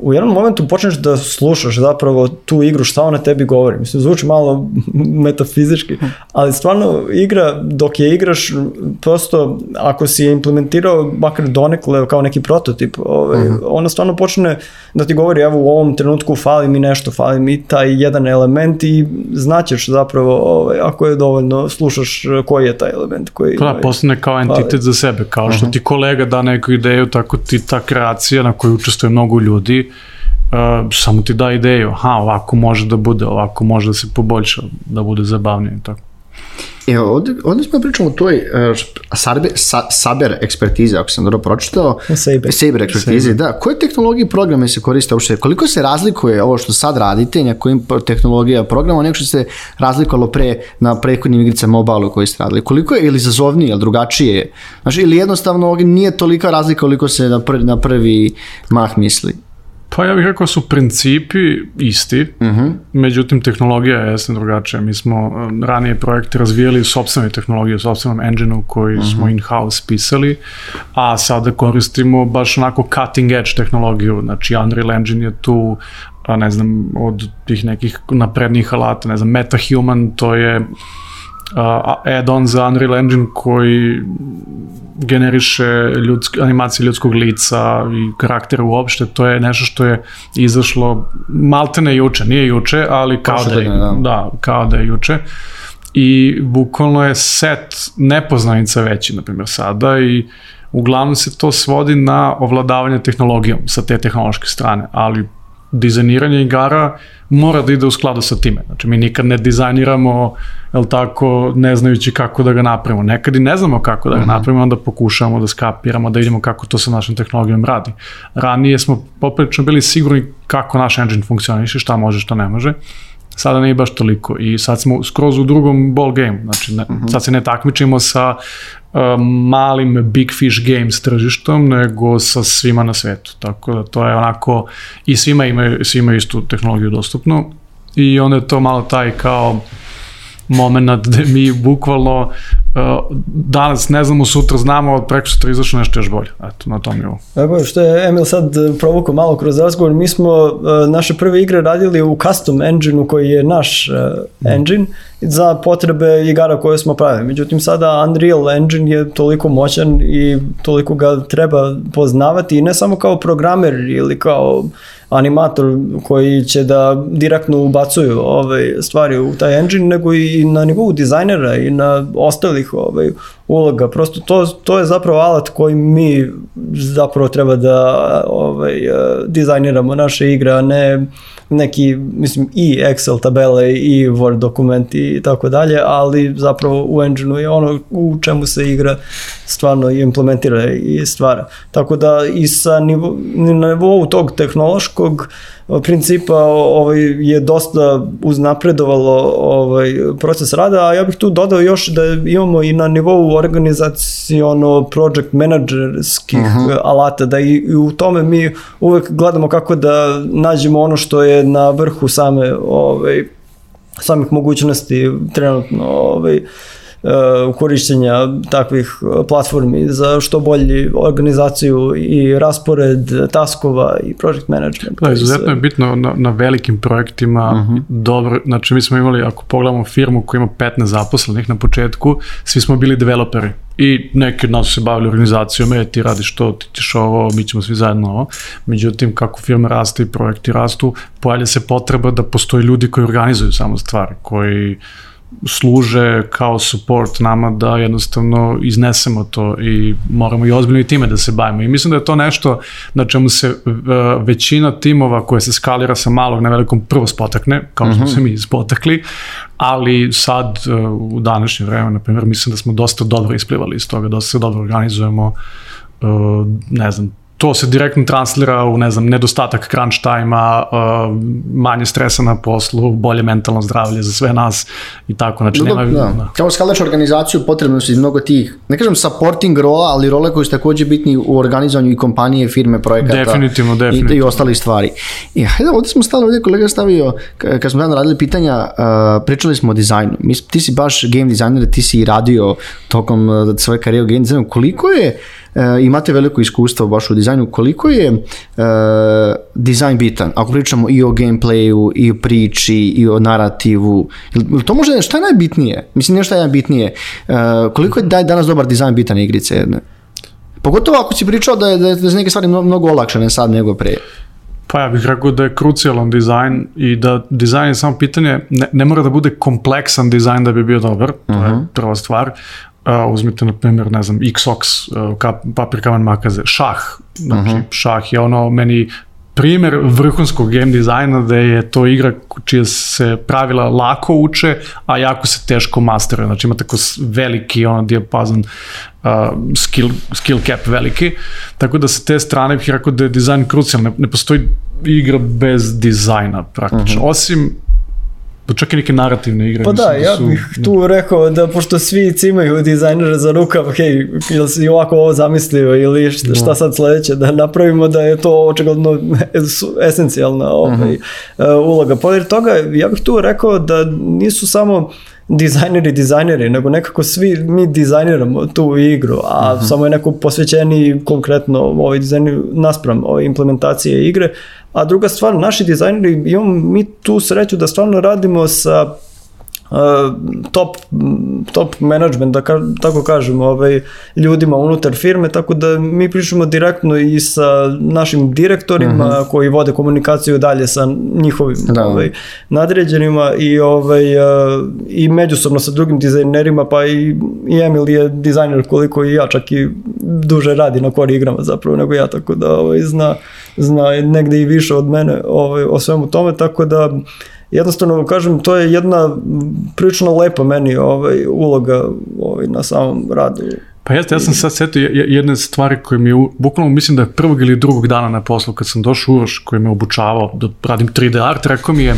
u jednom momentu počneš da slušaš zapravo tu igru šta ona tebi govori. Mislim, zvuči malo metafizički, ali stvarno igra, dok je igraš, prosto ako si je implementirao makar donekle kao neki prototip, ovaj, uh mhm. -huh. ona stvarno počne da ti govori evo u ovom trenutku fali mi nešto, fali mi taj jedan element i znaćeš zapravo ovaj, ako je dovoljno slušaš koji je taj element. Koji, da, ovaj, postane kao entitet fali. za sebe, kao što uh mhm. -huh. ti kolega da neku ideju, tako ti ta kreacija na kojoj učestvuje mnogo ljudi, uh, samo ti da ideju, aha, ovako može da bude, ovako može da se poboljša, da bude zabavnije tako. E, ovde, ovde smo pričamo o toj uh, Saber, sa, Saber ekspertize, ako sam dobro pročitao. Saber. Saber ekspertize, da. Koje tehnologije i programe se koriste uopšte? Koliko se razlikuje ovo što sad radite, na kojim tehnologija programa, nego što se razlikovalo pre na prethodnim igricama mobile koji ste radili? Koliko je ili izazovnije, ili drugačije? Znači, ili jednostavno nije tolika razlika koliko se na prvi, na prvi mah misli? Pa ja bih rekao su principi isti, uh mhm. -huh. međutim tehnologija je jesna drugačija. Mi smo um, ranije projekte razvijali sobstvene tehnologije, u sobstvenom engine-u koji uh mhm. -huh. smo in-house pisali, a sada koristimo baš onako cutting edge tehnologiju, znači Unreal Engine je tu, a ne znam, od tih nekih naprednijih alata, ne znam, MetaHuman, to je add-on za Unreal Engine koji generiše ljudsk, animacije ljudskog lica i karaktera uopšte, to je nešto što je izašlo maltene juče, nije juče, ali kao da je, da. da, kao da je juče. I bukvalno je set nepoznanica veći, na primjer, sada i uglavnom se to svodi na ovladavanje tehnologijom sa te tehnološke strane, ali dizajniranje igara mora da ide u skladu sa time. Znači, mi nikad ne dizajniramo, el tako, ne znajući kako da ga napravimo. Nekad i ne znamo kako da ga mhm. napravimo, onda pokušavamo da skapiramo, da vidimo kako to sa našom tehnologijom radi. Ranije smo poprično bili sigurni kako naš engine funkcioniše, šta može, šta ne može sada ne baš toliko i sad smo skroz u drugom ball game, znači ne, mhm. sad se ne takmičimo sa malim Big Fish Games tržištom, nego sa svima na svetu, tako da to je onako i svima imaju, svima istu tehnologiju dostupnu. I onda je to malo taj kao moment gde mi bukvalno uh, danas ne znamo, sutra znamo, od preko sutra izašlo nešto još bolje. Eto, na tom nivou. Tako što je Emil sad provukao malo kroz razgovor, mi smo uh, naše prve igre radili u custom engine-u koji je naš uh, engine za potrebe igara koje smo pravili. Međutim, sada Unreal Engine je toliko moćan i toliko ga treba poznavati i ne samo kao programer ili kao animator koji će da direktno ubacuju ove stvari u taj engine, nego i na nivou dizajnera i na ostalih ovaj, uloga. Prosto to, to je zapravo alat koji mi zapravo treba da ovaj, dizajniramo naše igre, a ne neki, mislim, i Excel tabele i Word dokumenti i tako dalje, ali zapravo u engine je ono u čemu se igra stvarno implementira i stvara. Tako da i sa nivo, na nivou tog tehnološkog principa ovaj, je dosta uznapredovalo ovaj, proces rada, a ja bih tu dodao još da imamo i na nivou organizaciono project managerskih uh mhm. -huh. alata, da i, i u tome mi uvek gledamo kako da nađemo ono što je na vrhu same ovaj, samih mogućnosti trenutno ovaj, Uh, korišćenja takvih uh, platformi za što bolji organizaciju i raspored taskova i project management. Da, izuzetno je bitno na, na velikim projektima uh mhm. -huh. dobro, znači mi smo imali, ako pogledamo firmu koja ima 15 zaposlenih na početku, svi smo bili developeri i neki od nas se bavili organizacijom, e, ti radiš to, ti ćeš ovo, mi ćemo svi zajedno ovo. Međutim, kako firme raste i projekti rastu, pojavlja se potreba da postoje ljudi koji organizuju samo stvari, koji služe kao support nama da jednostavno iznesemo to i moramo i ozbiljno i time da se bavimo. I mislim da je to nešto na čemu se većina timova koje se skalira sa malog na velikom prvo spotakne, kao što mm -hmm. se mi spotakli, ali sad uh, u današnje vreme, na primjer, mislim da smo dosta dobro isplivali iz toga, dosta se dobro organizujemo, uh, ne znam, to se direktno translira u, ne znam, nedostatak crunch time-a, uh, manje stresa na poslu, bolje mentalno zdravlje za sve nas i tako, znači nema... Da, da. Kao skalač organizaciju potrebno su mnogo tih, ne kažem supporting rola, ali role koji su takođe bitni u organizovanju i kompanije, firme, projekata. Definitivno, definitivno. I, i ostalih stvari. I hajde, ovde smo stali, ovde kolega stavio, kad smo dan radili pitanja, uh, pričali smo o dizajnu. Mi, ti si baš game dizajner, ti si radio tokom uh, svoje karijere u game dizajnu. Koliko je imate veliko iskustvo baš u dizajnu, koliko je e, dizajn bitan, ako pričamo i o gameplayu, i o priči, i o narativu, ili to može, šta je najbitnije? Mislim, nešto je najbitnije. E, koliko je daj danas dobar dizajn bitan igrice jedne? Pogotovo ako si pričao da je, da je, da neke stvari mnogo, mnogo olakšane sad nego pre. Pa ja bih rekao da je krucijalan dizajn i da dizajn je samo pitanje, ne, ne mora da bude kompleksan dizajn da bi bio dobar, to uh -huh. je mhm. prva stvar, Uh, uzmite na primjer, ne znam, Xox, uh, kap, papir, kamen, makaze, šah. Znači, uh -huh. šah je ono meni primer vrhunskog game dizajna da je to igra čije se pravila lako uče, a jako se teško masteruje. Znači ima tako veliki ono dijapazon uh, skill, skill cap veliki. Tako da sa te strane bih rekao da je dizajn krucijalno. Ne, ne postoji igra bez dizajna praktično. Uh -huh. Osim Pa čak i neke narativne igre. Pa da, ja su, bih tu rekao da pošto svi imaju dizajnere za rukav, hej, ili si ovako ovo zamislio ili šta, šta sad sledeće, da napravimo da je to očigledno esencijalna ovaj, uh mhm. -huh. uloga. Pored toga, ja bih tu rekao da nisu samo dizajneri dizajneri, nego nekako svi mi dizajniramo tu igru, a uh mhm. -huh. samo je neko posvećeni konkretno ovaj dizajn naspram ove implementacije igre, A druga stvar, naši dizajneri, imamo mi tu sreću da stvarno radimo sa top, top management, da ka, tako kažemo, ovaj, ljudima unutar firme, tako da mi pričamo direktno i sa našim direktorima mm -hmm. koji vode komunikaciju dalje sa njihovim da. ovaj, nadređenima i, ovaj, uh, i međusobno sa drugim dizajnerima, pa i, i Emil je dizajner koliko i ja, čak i duže radi na core igrama zapravo nego ja, tako da ovaj, zna zna negde i više od mene ovaj, o svemu tome, tako da jednostavno kažem, to je jedna prilično lepa meni ovaj, uloga ovaj, na samom radu. Pa jeste, ja sam sad setio jedne stvari koje mi je, bukvalno mislim da je prvog ili drugog dana na poslu kad sam došao Uroš koji me obučavao da radim 3D art, rekao mi je,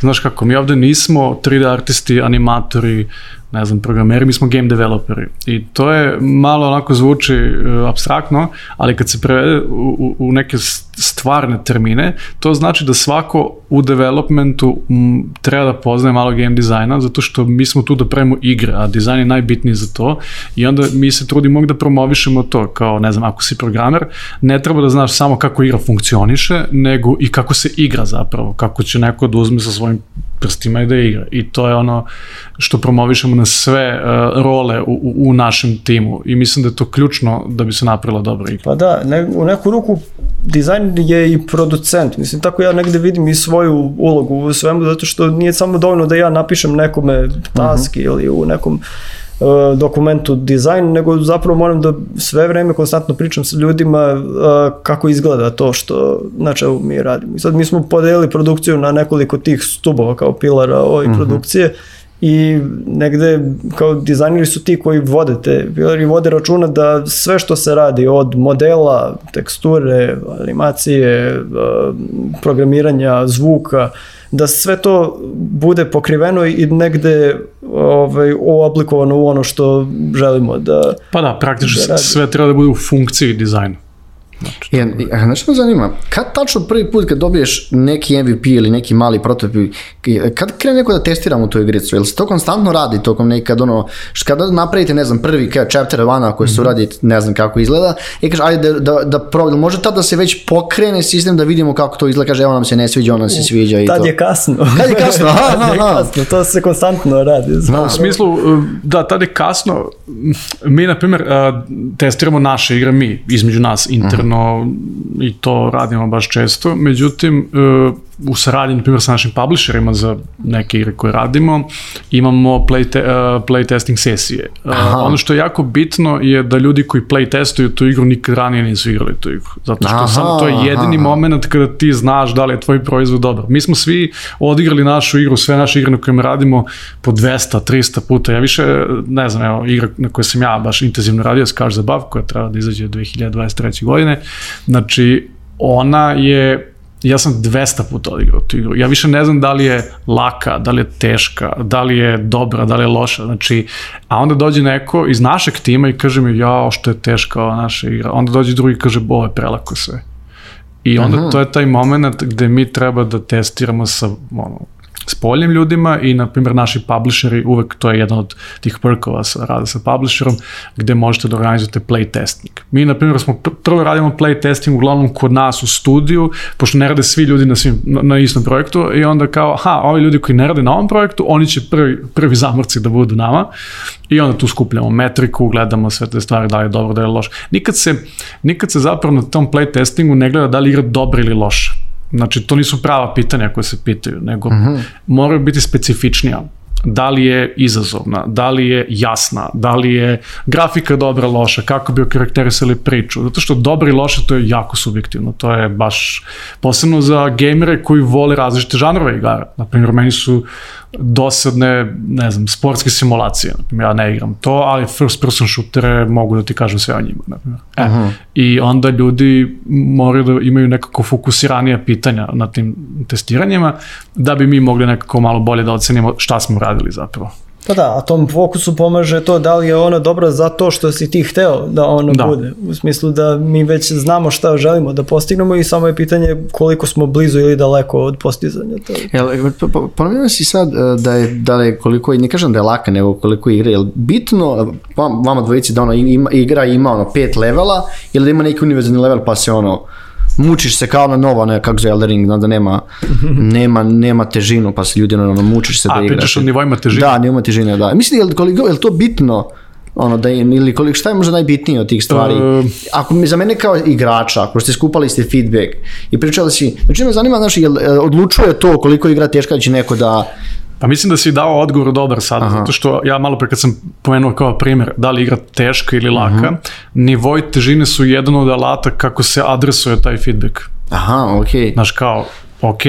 znaš kako, mi ovde nismo 3D artisti, animatori, ne znam, programeri, mi smo game developeri. I to je malo onako zvuči uh, abstraktno, ali kad se prevede u, u neke stvarne termine, to znači da svako u developmentu m, treba da poznaje malo game dizajna, zato što mi smo tu da pravimo igre, a dizajn je najbitniji za to i onda mi se trudimo da promovišemo to, kao ne znam, ako si programer, ne treba da znaš samo kako igra funkcioniše, nego i kako se igra zapravo, kako će neko da uzme sa svojim prstima i da igra. I to je ono što promovišemo na sve uh, role u, u našem timu i mislim da je to ključno da bi se napravila dobra igra. Pa da, ne, u neku ruku dizajn je i producent. Mislim, tako ja negde vidim i svoju ulogu u svemu, zato što nije samo dovoljno da ja napišem nekome task uh mhm. -huh. ili u nekom uh, dokumentu dizajn, nego zapravo moram da sve vreme konstantno pričam sa ljudima uh, kako izgleda to što na čemu mi radimo. I sad mi smo podelili produkciju na nekoliko tih stubova kao pilara ove uh mhm. -huh. produkcije i negde kao dizajneri su ti koji vode te i vode računa da sve što se radi od modela, teksture, animacije, programiranja, zvuka, da sve to bude pokriveno i negde ovaj, oblikovano u ono što želimo da Pa da, praktično da sve treba da bude u funkciji dizajna. Znači, I, znaš što me zanima? Kad tačno prvi put kad dobiješ neki MVP ili neki mali prototip, kad krene neko da testiramo tu igricu? Jel se to konstantno radi tokom nekad ono, kada napravite, ne znam, prvi kao chapter 1 koji se mm -hmm. uradi, ne znam kako izgleda, i kaže, ajde da, da, da probam, može tad da se već pokrene sistem da vidimo kako to izgleda, kaže, evo nam se ne sviđa, ono se sviđa i tad to. Tad je kasno. Tad je kasno, aha, aha, aha. kasno, to se konstantno radi. Znam. U smislu, da, tad je kasno, mi, na primjer, testiramo naše igre, mi, između nas, interno, i to radimo baš često. Međutim, e, u saradnji, na primjer, sa našim publisherima za neke igre koje radimo, imamo play, te, uh, play testing sesije. Uh, Aha. ono što je jako bitno je da ljudi koji play testuju tu igru nikad ranije nisu igrali tu igru. Zato što Aha, samo to je jedini aha. moment kada ti znaš da li je tvoj proizvod dobar. Mi smo svi odigrali našu igru, sve naše igre na kojima radimo po 200, 300 puta. Ja više, ne znam, evo, igra na kojoj sam ja baš intenzivno radio, Scars Above, koja treba da izađe 2023. godine. Znači, ona je ja sam 200 puta odigrao tu igru. Ja više ne znam da li je laka, da li je teška, da li je dobra, da li je loša. Znači, a onda dođe neko iz našeg tima i kaže mi, jao, što je teška ova naša igra. Onda dođe drugi i kaže, bo, je prelako sve. I onda Mhm. to je taj moment gde mi treba da testiramo sa ono, s poljnim ljudima i, na primjer, naši publisheri, uvek to je jedan od tih perkova sa rada sa publisherom, gde možete da organizujete play testing. Mi, na primjer, smo pr- prvo radimo play testing uglavnom kod nas u studiju, pošto ne rade svi ljudi na, svim, na, na istom projektu i onda kao, aha, ovi ljudi koji ne rade na ovom projektu, oni će prvi, prvi zamorci da budu nama i onda tu skupljamo metriku, gledamo sve te stvari, da li je dobro, da li je loše. Nikad se, nikad se zapravo na tom play testingu ne gleda da li igra dobra ili loša. Znači, to nisu prava pitanja koje se pitaju, nego uh -huh. moraju biti specifičnija. Da li je izazovna, da li je jasna, da li je grafika dobra, loša, kako bi okarakterisali priču. Zato što dobra i loša to je jako subjektivno. To je baš posebno za gejmere koji vole različite žanrove igara. Naprimjer, meni su dosadne, ne znam, sportske simulacije. Naprimjer, ja ne igram to, ali first person shootere mogu da ti kažem sve o njima. Naprimjer. E, uh -huh. I onda ljudi moraju da imaju nekako fokusiranija pitanja na tim testiranjima, da bi mi mogli nekako malo bolje da ocenimo šta smo radili zapravo. Pa da, a tom fokusu pomaže to da li je ona dobra zato što si ti hteo da ona da. bude. U smislu da mi već znamo šta želimo da postignemo i samo je pitanje koliko smo blizu ili daleko od postizanja toga. Jel, pomenuo si sad e, da je, da je koliko, ne kažem da je laka, nego koliko igre, jel bitno vama dvojici da ono ima, igra ima ono pet levela ili da ima neki univerzalni level pa se ono mučiš se kao na novo, ne, kako za Elden Ring, da nema, nema, nema težinu, pa se ljudi ono, mučiš se A, da igraš. A, pričaš o nivoima težine? Da, nivoima težine, da. Mislim, je li, koliko, je li to bitno, ono da je, ili koliko, šta je možda najbitnije od tih stvari? Uh, ako mi za mene kao igrača, ako ste skupali ste feedback i pričali si, znači me zanima, znači, jel, odlučuje to koliko igra teška, da će neko da Pa mislim da si dao odgovor dobar sad, Aha. zato što ja malo pre kad sam pomenuo kao primjer da li igra teška ili laka, uh -huh. nivoj težine su jedan od alata kako se adresuje taj feedback. Aha, okej. Okay. Znaš kao, ok,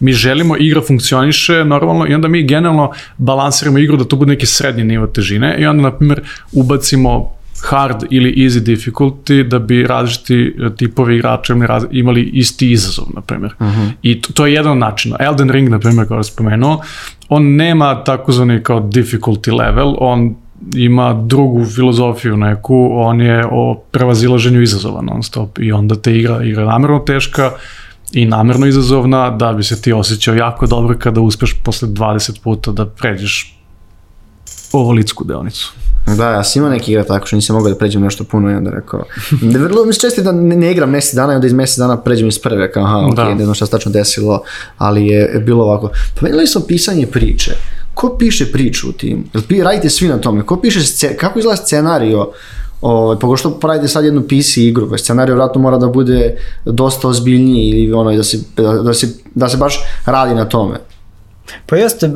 mi želimo igra funkcioniše normalno i onda mi generalno balansiramo igru da to bude neki srednji nivo težine i onda, na primjer, ubacimo hard ili easy difficulty da bi različiti tipovi igrača imali isti izazov, na primjer. Uh -huh. I to, to je jedan od načina. Elden Ring, na primjer, kao spomenuo, on nema takozvani kao difficulty level, on ima drugu filozofiju neku, on je o prevazilaženju izazova non stop i onda te igra, igra namerno teška i namerno izazovna da bi se ti osjećao jako dobro kada uspeš posle 20 puta da pređeš ovolitsku deonicu. Da, ja sam imao neki igra tako što nisam mogao da pređem nešto puno i onda rekao, ne, vrlo mi se često da ne, ne igram mesec dana i onda iz mesec dana pređem iz prve, kao aha, ok, da. ne znam šta se tačno desilo, ali je, je bilo ovako. Pomenuli smo pisanje priče. Ko piše priču u tim? Jel pi, radite svi na tome? Ko piše, sce, kako izgleda scenario? Ovaj pogotovo što pravite sad jednu PC igru, pa scenarij vjerojatno mora da bude dosta ozbiljniji ili ono da se da, da se da se baš radi na tome. Pa jeste,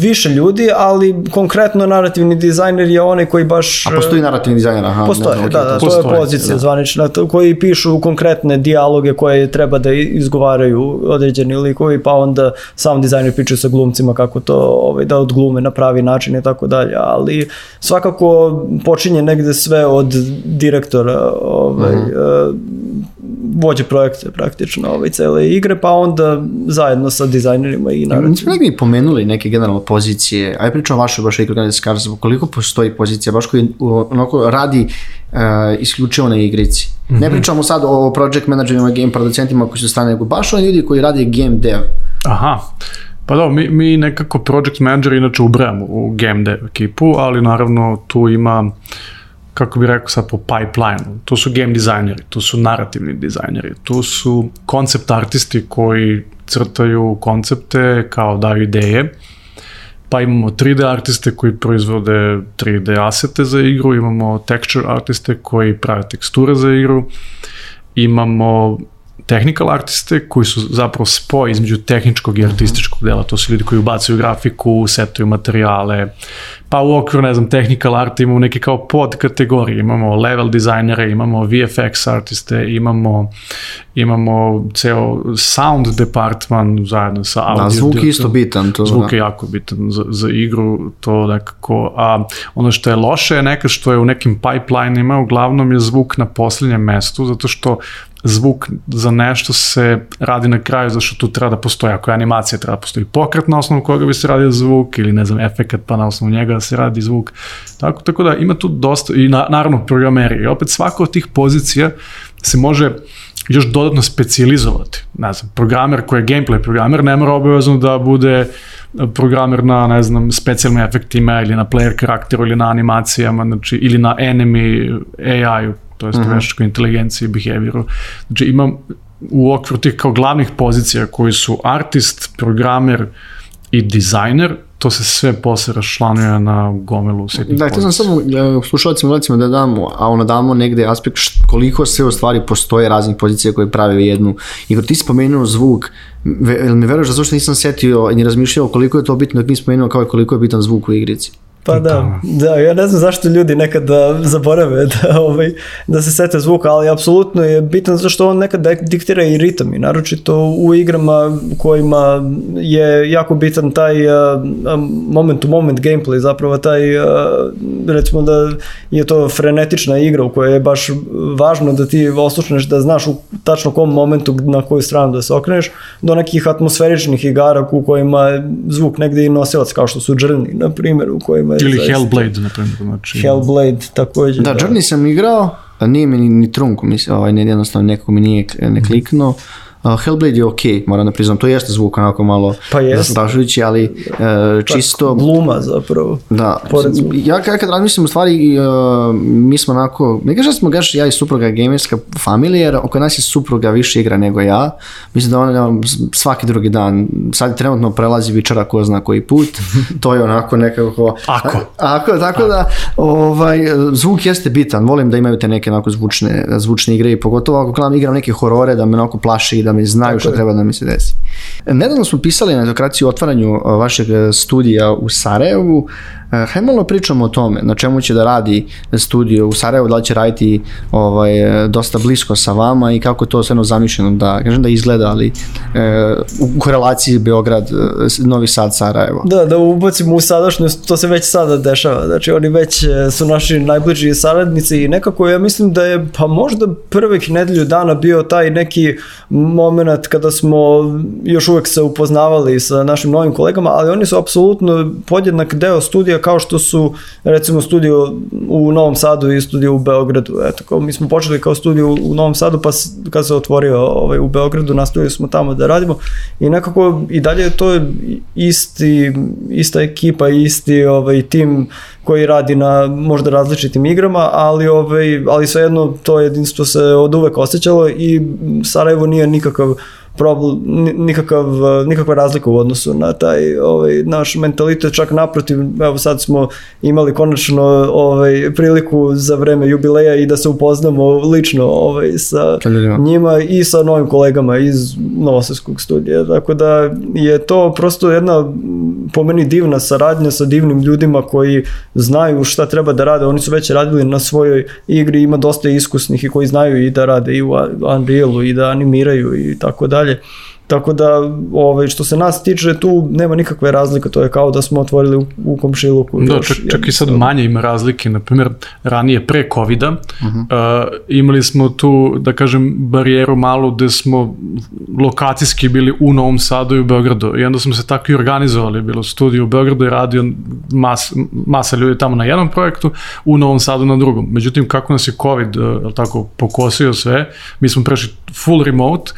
više ljudi, ali konkretno narativni dizajner je onaj koji baš... A postoji narativni dizajner, aha. Postoje, ne, da, da, postoje, to je pozicija da. zvanična, koji pišu konkretne dijaloge koje treba da izgovaraju određeni likovi, pa onda sam dizajner piče sa glumcima kako to ovaj, da odglume na pravi način i tako dalje, ali svakako počinje negde sve od direktora ovaj, mm -hmm. Vođe projekte praktično ovaj, cele igre, pa onda zajedno sa dizajnerima i naravno. Nismo mi pomenuli neke generalne pozicije, aj pričamo o vašoj baš igru Granite Scars, koliko postoji pozicija, baš koji onako radi uh, isključivo na igrici. Mm -hmm. Ne pričamo sad o project managerima, game producentima koji su strane, nego baš oni ljudi koji radi game dev. Aha, Pa da, mi, mi nekako project manager inače ubrajamo u game dev ekipu, ali naravno tu ima kako bi rekao sad po pipeline tu su game dizajneri, tu su narativni dizajneri, tu su koncept artisti koji crtaju koncepte, kao daju ideje, pa imamo 3D artiste koji proizvode 3D asete za igru, imamo texture artiste koji prave teksture za igru, imamo technical artiste koji su zapravo spoj između tehničkog i artističkog dela. To su ljudi koji ubacuju grafiku, setuju materijale, pa u okviru, ne znam, technical art imamo neke kao pod kategorije, imamo level dizajnere, imamo VFX artiste, imamo, imamo ceo sound department zajedno sa audio. Da, zvuk je isto bitan. To, zvuk da. je jako bitan za, za igru, to nekako, a ono što je loše je nekad što je u nekim pipeline-ima, uglavnom je zvuk na poslednjem mestu, zato što zvuk za nešto se radi na kraju zašto tu treba da postoji, ako je animacija treba da postoji pokret na osnovu koga bi se radio zvuk ili ne znam efekat pa na osnovu njega da se radi zvuk. Tako, tako da ima tu dosta i na, naravno programeri. I opet svaka od tih pozicija se može još dodatno specializovati. Ne znam, programer koji je gameplay programer ne mora obavezno da bude programer na, ne znam, specijalnim efektima ili na player karakteru ili na animacijama, znači, ili na enemy AI-u, to jest mm -hmm. veštačkoj inteligenciji i behavioru. Znači imam u okviru tih kao glavnih pozicija koji su artist, programer i dizajner, to se sve posle rašlanuje na gomilu sitnih Da, to sam samo uh, slušalcima recimo da damo, a ono damo negde aspekt št, koliko sve u stvari postoje raznih pozicija koje prave jednu igru. Ti spomenuo zvuk, ve, mi veruješ da zašto nisam setio ni razmišljao koliko je to bitno, dok nisam spomenuo kao koliko je bitan zvuk u igrici. Pa da, da, ja ne znam zašto ljudi nekada zaborave da, ovaj, da se sete zvuka, ali apsolutno je bitan zato što on nekad diktira i ritam i naročito u igrama kojima je jako bitan taj uh, moment to moment gameplay, zapravo taj uh, recimo da je to frenetična igra u kojoj je baš važno da ti oslušneš da znaš u tačno kom momentu na koju stranu da se okreneš, do nekih atmosferičnih igara u kojima zvuk negde i nosilac kao što su Journey, na primjer, u kojima Ili zaista. Hellblade, na primjer. Znači, Hellblade, takođe. Da, da. Journey sam igrao, nije mi ni, ni trunku, mislim, ovaj, ne, jednostavno nekako mi nije ne kliknuo. Uh, Hellblade je ok, moram da priznam, to jeste zvuk onako malo pa zastrašujući, ali uh, čisto... Gluma zapravo. Da, ja kad razmislim u stvari, uh, mi smo onako, ne kažem da smo gaš ja i supruga gamerska familija, jer oko nas je supruga više igra nego ja, mislim da ona svaki drugi dan, sad trenutno prelazi vičara ko zna koji put, to je onako nekako... Ako. Ako, tako da, ovaj, zvuk jeste bitan, volim da imaju te neke onako zvučne, zvučne igre i pogotovo ako gledam igram neke horore da me onako plaši i da mi znaju što treba da mi se desi. Nedavno smo pisali na etokraciji o otvaranju vašeg studija u Sarajevu. Hajde malo pričamo o tome, na čemu će da radi studio u Sarajevu, da li će raditi ovaj, dosta blisko sa vama i kako to sve zamišljeno da, kažem da izgleda, ali e, u korelaciji Beograd, Novi Sad, Sarajevo. Da, da ubacimo u sadašnjost, to se već sada dešava, znači oni već su naši najbliži saradnici i nekako ja mislim da je pa možda prvih nedelju dana bio taj neki moment kada smo još uvek se upoznavali sa našim novim kolegama, ali oni su apsolutno podjednak deo studija kao što su recimo studio u Novom Sadu i studio u Beogradu. Eto, kao mi smo počeli kao studio u Novom Sadu, pa kad se otvorio ovaj, u Beogradu, nastavili smo tamo da radimo i nekako i dalje je to isti, ista ekipa, isti ovaj, tim koji radi na možda različitim igrama, ali ovaj ali svejedno to jedinstvo se od uvek osjećalo i Sarajevo nije nikakav problem, nikakav, nikakva razlika u odnosu na taj ovaj, naš mentalitet, čak naprotiv, evo sad smo imali konačno ovaj, priliku za vreme jubileja i da se upoznamo lično ovaj, sa njima i sa novim kolegama iz Novosavskog studija, tako da je to prosto jedna po meni divna saradnja sa divnim ljudima koji znaju šta treba da rade, oni su već radili na svojoj igri, ima dosta iskusnih i koji znaju i da rade i u Unrealu i da animiraju i tako dalje dalje. Tako da, ovaj, što se nas tiče, tu nema nikakve razlike, to je kao da smo otvorili u, u komšiluku. Da, čak, čak i sad manje ima razlike, na primjer, ranije pre covid uh -huh. uh, imali smo tu, da kažem, barijeru malu gde smo lokacijski bili u Novom Sadu i u Beogradu i onda smo se tako i organizovali, bilo studiju u Beogradu i radio mas, masa ljudi tamo na jednom projektu, u Novom Sadu na drugom. Međutim, kako nas je covid, uh, tako, pokosio sve, mi smo prešli full remote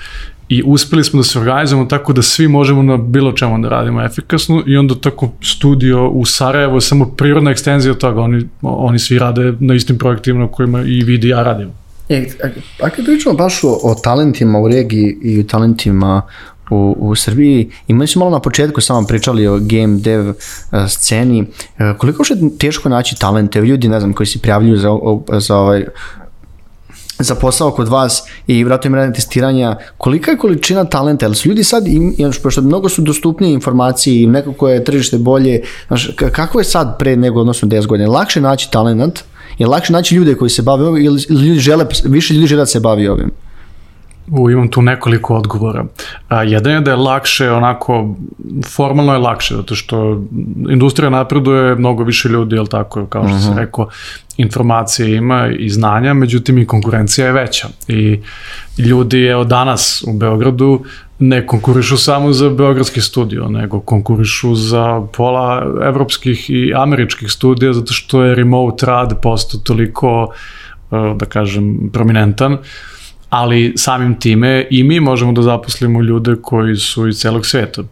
i uspeli smo da se organizujemo tako da svi možemo na bilo čemu da radimo efikasno i onda tako studio u Sarajevo je samo prirodna ekstenzija toga, oni, oni svi rade na istim projektima na kojima i vidi ja radim. E, a kad pričamo baš o, o talentima u regiji i o talentima u, u Srbiji. Imali smo malo na početku samo pričali o game dev uh, sceni. Uh, koliko je teško naći talente, ljudi, ne znam, koji se prijavljuju za, za ovaj za posao kod vas i vratno im radne testiranja, kolika je količina talenta? Jel su ljudi sad, im, pošto mnogo su dostupnije informacije i nekako je tržište bolje, znaš, kako je sad pre nego odnosno 10 godina? Lakše naći talent? Je lakše naći ljude koji se bave ovim ili ljudi žele, više ljudi žele da se bavi ovim? U, imam tu nekoliko odgovora. A, jedan je da je lakše, onako, formalno je lakše, zato što industrija napreduje, mnogo više ljudi, jel tako, kao što sam rekao, informacije ima i znanja, međutim i konkurencija je veća. I ljudi, evo danas u Beogradu, ne konkurišu samo za beogradski studio, nego konkurišu za pola evropskih i američkih studija, zato što je remote rad postao toliko, eh, da kažem, prominentan, ali samim time i mi možemo da zaposlimo ljude koji su iz celog sveta.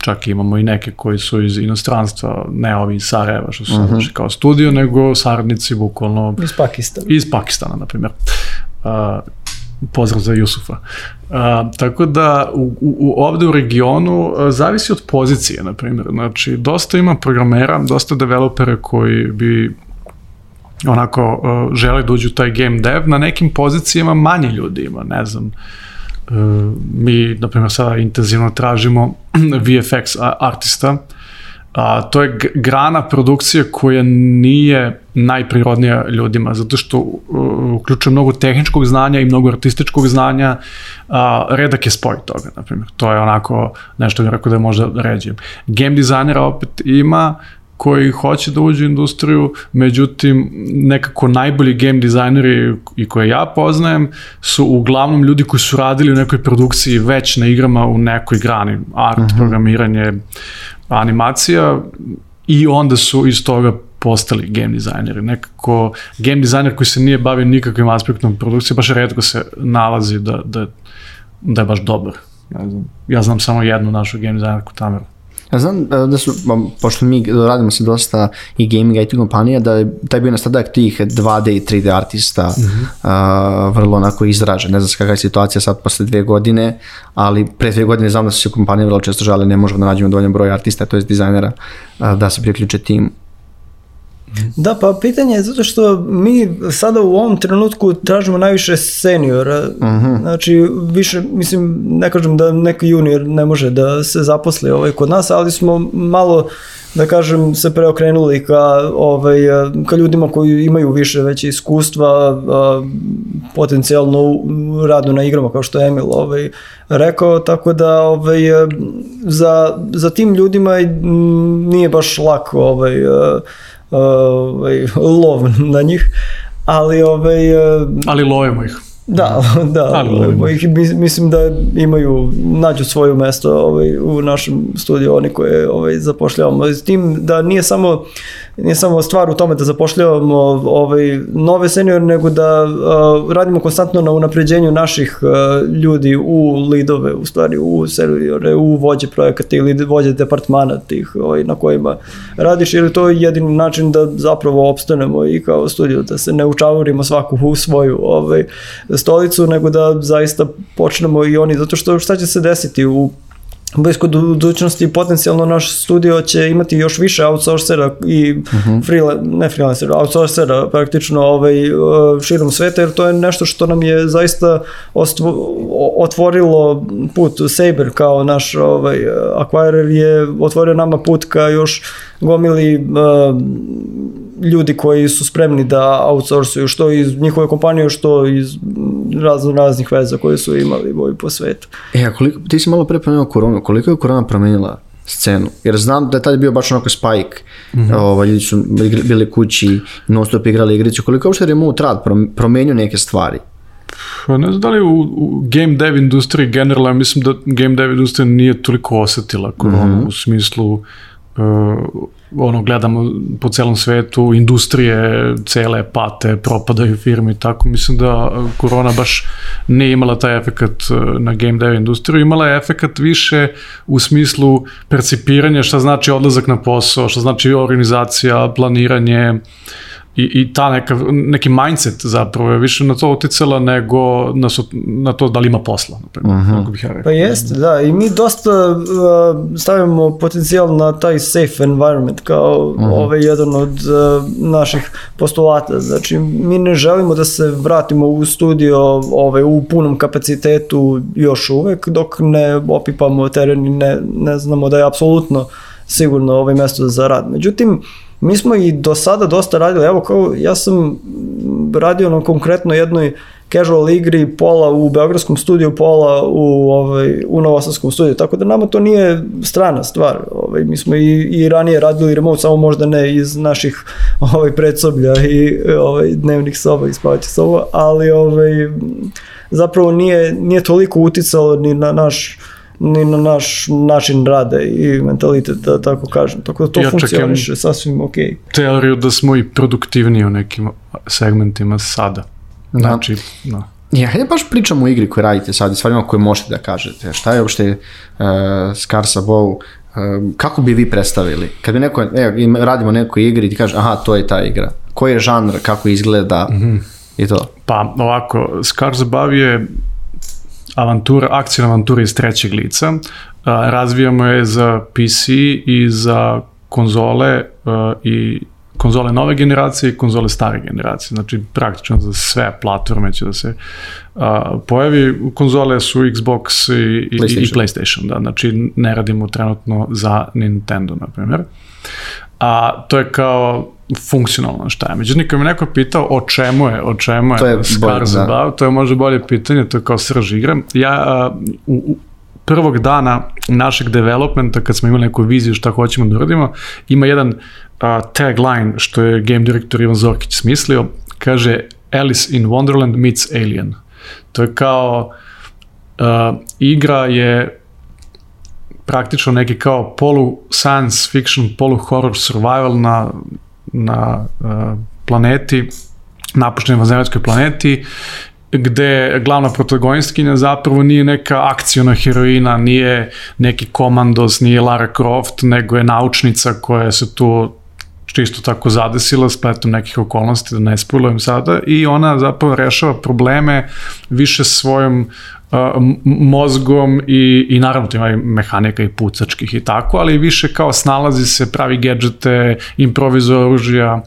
Čak imamo i neke koji su iz inostranstva, ne ovi iz Sarajeva što su uh -huh. kao studio, nego saradnici bukvalno Iz Pakistana. iz Pakistana, na primjer. Uh, pozdrav za Jusufa. Uh, tako da u, u, u- ovde u regionu uh, zavisi od pozicije, na primjer. Znači, dosta ima programera, dosta developera koji bi onako uh, žele da uđu taj game dev, na nekim pozicijama manje ljudi ima, ne znam, uh, mi, na primjer, sada intenzivno tražimo VFX artista, a, to je grana produkcije koja nije najprirodnija ljudima, zato što uh, uključuje mnogo tehničkog znanja i mnogo artističkog znanja, a, redak je spoj toga, na primjer. To je onako nešto bih rekao da je možda ređe. Game dizajnera opet ima, koji hoće da uđe u industriju, međutim nekako najbolji game dizajneri i koje ja poznajem su uglavnom ljudi koji su radili u nekoj produkciji već na igrama u nekoj grani, art, uh -huh. programiranje, animacija i onda su iz toga postali game dizajneri. Nekako game dizajner koji se nije bavio nikakvim aspektom produkcije, baš redko se nalazi da, da, da je baš dobar. Ne znam, ja znam samo jednu našu game dizajnerku Tameru. Ja znam da su, pošto mi radimo se dosta i gaming IT kompanija, da je taj bio nastadak tih 2D i 3D artista mm -hmm. a, vrlo onako izražen. Ne znam kakva je situacija sad posle dve godine, ali pre dve godine znam da su se kompanije vrlo često žale, ne možemo da nađemo dovoljno broj artista, to je dizajnera, a, da se priključe timu. Da, pa pitanje je zato što mi sada u ovom trenutku tražimo najviše seniora. Uh -huh. Znači, više, mislim, ne kažem da neki junior ne može da se zaposli ovaj kod nas, ali smo malo da kažem se preokrenuli ka ovaj ka ljudima koji imaju više veće iskustva a, potencijalno radu na igrama kao što je Emil ovaj rekao tako da ovaj za za tim ljudima nije baš lako ovaj ovaj, lov na njih, ali ovaj... Ali lovimo ih. Da, da, lovimo ih. Mislim da imaju, nađu svoje mesto ovaj, u našem studiju, oni koje ovaj, zapošljavamo. S tim da nije samo nije samo stvar u tome da zapošljavamo ovaj, nove seniore, nego da uh, radimo konstantno na unapređenju naših uh, ljudi u lidove, u stvari u seniore, u vođe projekata ili vođe departmana tih ovaj, na kojima radiš, jer to je jedini način da zapravo opstanemo i kao studio, da se ne učavorimo svaku u svoju ovaj, stolicu, nego da zaista počnemo i oni, zato što šta će se desiti u blisko budućnosti potencijalno naš studio će imati još više outsourcera i uh -huh. freela, ne freelancera, outsourcera praktično ovaj, širom sveta, jer to je nešto što nam je zaista ostvo, otvorilo put. Saber kao naš ovaj, acquirer je otvorio nama put ka još gomili uh, ljudi koji su spremni da outsourcuju što iz njihove kompanije, što iz razno raznih veza koje su imali ovaj, po svetu. E, a koliko, ti si malo pre pomenuo koronu, koliko je korona promenila scenu? Jer znam da je tad bio baš onako spike, mm -hmm. ovaj, ljudi su bili kući, non stop igrali igricu, koliko je uopšte remote rad promenio neke stvari? Pa ne znam da li u, u game dev industriji generalno, ja mislim da game dev industrija nije toliko osetila koronu mm -hmm. u smislu uh, ono gledamo po celom svetu, industrije cele pate, propadaju firme i tako, mislim da korona baš ne imala taj efekat na game dev industriju, imala je efekat više u smislu percipiranja šta znači odlazak na posao, šta znači organizacija, planiranje i, i ta neka, neki mindset zapravo je više na to uticala nego na, so, na to da li ima posla, na primjer, uh -huh. bih ja rekao. Pa jeste, da, i mi dosta uh, stavimo potencijal na taj safe environment kao uh -huh. ovaj jedan od uh, naših postulata. Znači, mi ne želimo da se vratimo u studio ovaj, u punom kapacitetu još uvek, dok ne opipamo teren i ne, ne znamo da je apsolutno sigurno ovaj mesto za rad. Međutim, mi smo i do sada dosta radili, evo kao ja sam radio na konkretno jednoj casual igri, pola u Beogradskom studiju, pola u, ovaj, u Novosadskom studiju, tako da nama to nije strana stvar. Ovaj, mi smo i, i ranije radili remote, samo možda ne iz naših ovaj, predsoblja i ovaj, dnevnih soba i spavaćih soba, ali ovaj, zapravo nije, nije toliko uticalo ni na naš ni na naš način rada i mentalitet, da tako kažem. Tako da to ja funkcioniše sasvim ok. Teoriju da smo i produktivniji u nekim segmentima sada. Da. Znači, da. No. Ja, hajde baš pričamo o igri koju radite sad i stvarima koje možete da kažete. Šta je uopšte uh, Scarsa Bow, uh, kako bi vi predstavili? Kad bi neko, e, radimo nekoj igri i ti kažeš, aha, to je ta igra. Koji je žanr, kako izgleda mm -hmm. i to? Pa ovako, Scars Above je avantura, akcijna avantura iz trećeg lica. Razvijamo je za PC i za konzole i konzole nove generacije i konzole stare generacije. Znači, praktično za sve platforme će da se a, pojavi. Konzole su Xbox i, i, PlayStation. i PlayStation, da. Znači, ne radimo trenutno za Nintendo, na primjer. A to je kao funkcionalno šta je. Međutim, kad me neko pitao o čemu je, o čemu je, to je Scars da. Above, to je možda bolje pitanje, to je kao srž igre. Ja a, u, u prvog dana našeg developmenta, kad smo imali neku viziju šta hoćemo da uradimo, ima jedan a, tagline što je game direktor Ivan Zorkić smislio, kaže Alice in Wonderland meets Alien. To je kao a, igra je praktično neki kao polu science fiction, polu horror survival na na uh, planeti, napuštenoj vanzemaljskoj planeti, gde glavna protagonistkinja zapravo nije neka akcijona heroina, nije neki komandos, nije Lara Croft, nego je naučnica koja se tu čisto tako zadesila spletom nekih okolnosti, da ne spojlujem sada, i ona zapravo rešava probleme više svojom mozgom i, i naravno to ima i mehanika i pucačkih i tako, ali više kao snalazi se, pravi gadžete, improvizuje oružja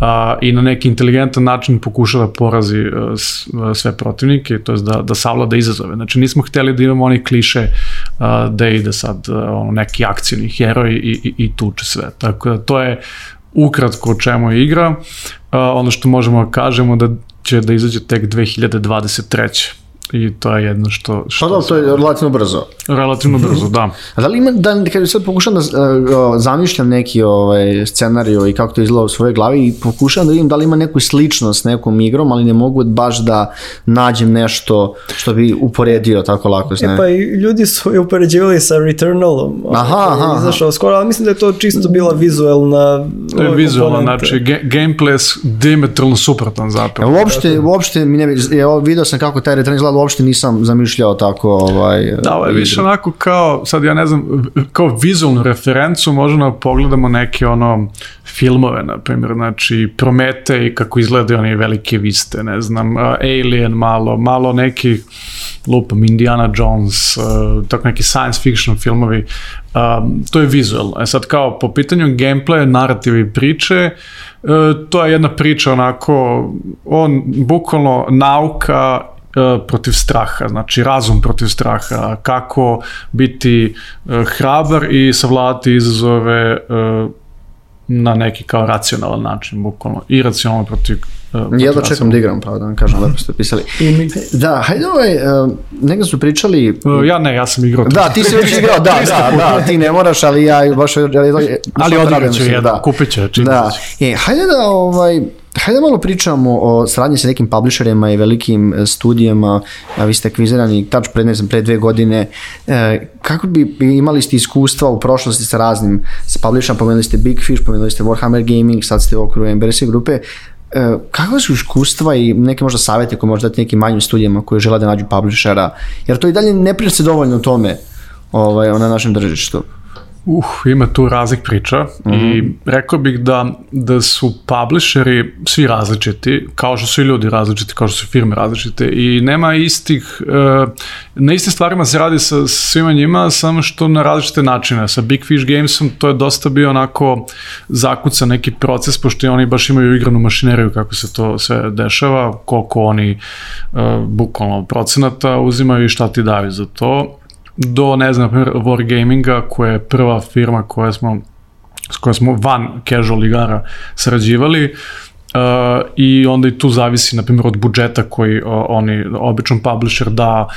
a, i na neki inteligentan način pokušava da porazi a, s, a, sve protivnike, to je da, da savlada izazove. Znači nismo hteli da imamo oni kliše a, da ide sad a, ono, neki akcijni heroj i, i, i tuče sve. Tako da to je ukratko o čemu je igra. A, ono što možemo da kažemo da će da izađe tek 2023 i to je jedno što... što pa da, to je relativno brzo. Relativno brzo, da. A da li ima, da, kad sad pokušam da uh, zamišljam neki ovaj, scenario i kako to izgleda u svojoj glavi i pokušam da vidim da li ima neku sličnost s nekom igrom, ali ne mogu baš da nađem nešto što bi uporedio tako lako. E pa i ljudi su je upoređivali sa Returnalom. Aha, aha. Izašao skoro, ali mislim da je to čisto bila vizuelna To je vizualno, znači ga, gameplay diametralno suprotan zapravo. Uopšte, uopšte mi ne, ja, video sam kako taj Returnal izgleda uopšte nisam zamišljao tako ovaj Da, ovo je više onako kao sad ja ne znam kao vizualnu referencu možemo da pogledamo neke ono filmove na primjer, znači Prometej kako izgledaju oni velike viste, ne znam, Alien malo, malo neki lupam Indiana Jones, uh, tako neki science fiction filmovi, um, to je vizualno. E sad kao po pitanju gameplaya, narrative i priče, uh, to je jedna priča onako, on bukvalno nauka E, protiv straha, znači razum protiv straha, kako biti e, hrabar i savladati izazove e, na neki kao racionalan način, bukvalno, i racionalno protiv Uh, Jedva čekam da igram, pravo da vam kažem, lepo ste pisali. Da, hajde ovaj, uh, nekada su pričali... Uh, ja ne, ja sam igrao. Da, ti si već igrao, da, da, da, ti ne moraš, ali ja baš... Ali, ali odigrat ću jedan, da. kupit će, čim da. E, hajde da, ovaj, Hajde malo pričamo o saradnji sa nekim publisherima i velikim e, studijama. A vi ste akvizirani tač pre, ne znam, pre dve godine. E, kako bi imali ste iskustva u prošlosti sa raznim sa publisherima? Pomenuli ste Big Fish, pomenuli ste Warhammer Gaming, sad ste u okru MBRC grupe. E, kakva su iskustva i neke možda savete koje možda dati nekim manjim studijama koji žele da nađu publishera? Jer to i dalje ne priča se dovoljno o tome ovaj, na našem držištu. Uh, ima tu raznih priča mm -hmm. i rekao bih da, da su publisheri svi različiti, kao što su i ljudi različiti, kao što su firme različite i nema istih, uh, na istim stvarima se radi sa svima njima, samo što na različite načine. Sa Big Fish Gamesom to je dosta bio onako zakuca neki proces, pošto oni baš imaju igranu mašineriju kako se to sve dešava, koliko oni uh, bukvalno procenata uzimaju i šta ti daju za to do, ne znam, Wargaminga, koja je prva firma koja smo s kojom smo van casual igara sarađivali, Uh, i onda i tu zavisi na primjer od budžeta koji uh, oni običan publisher da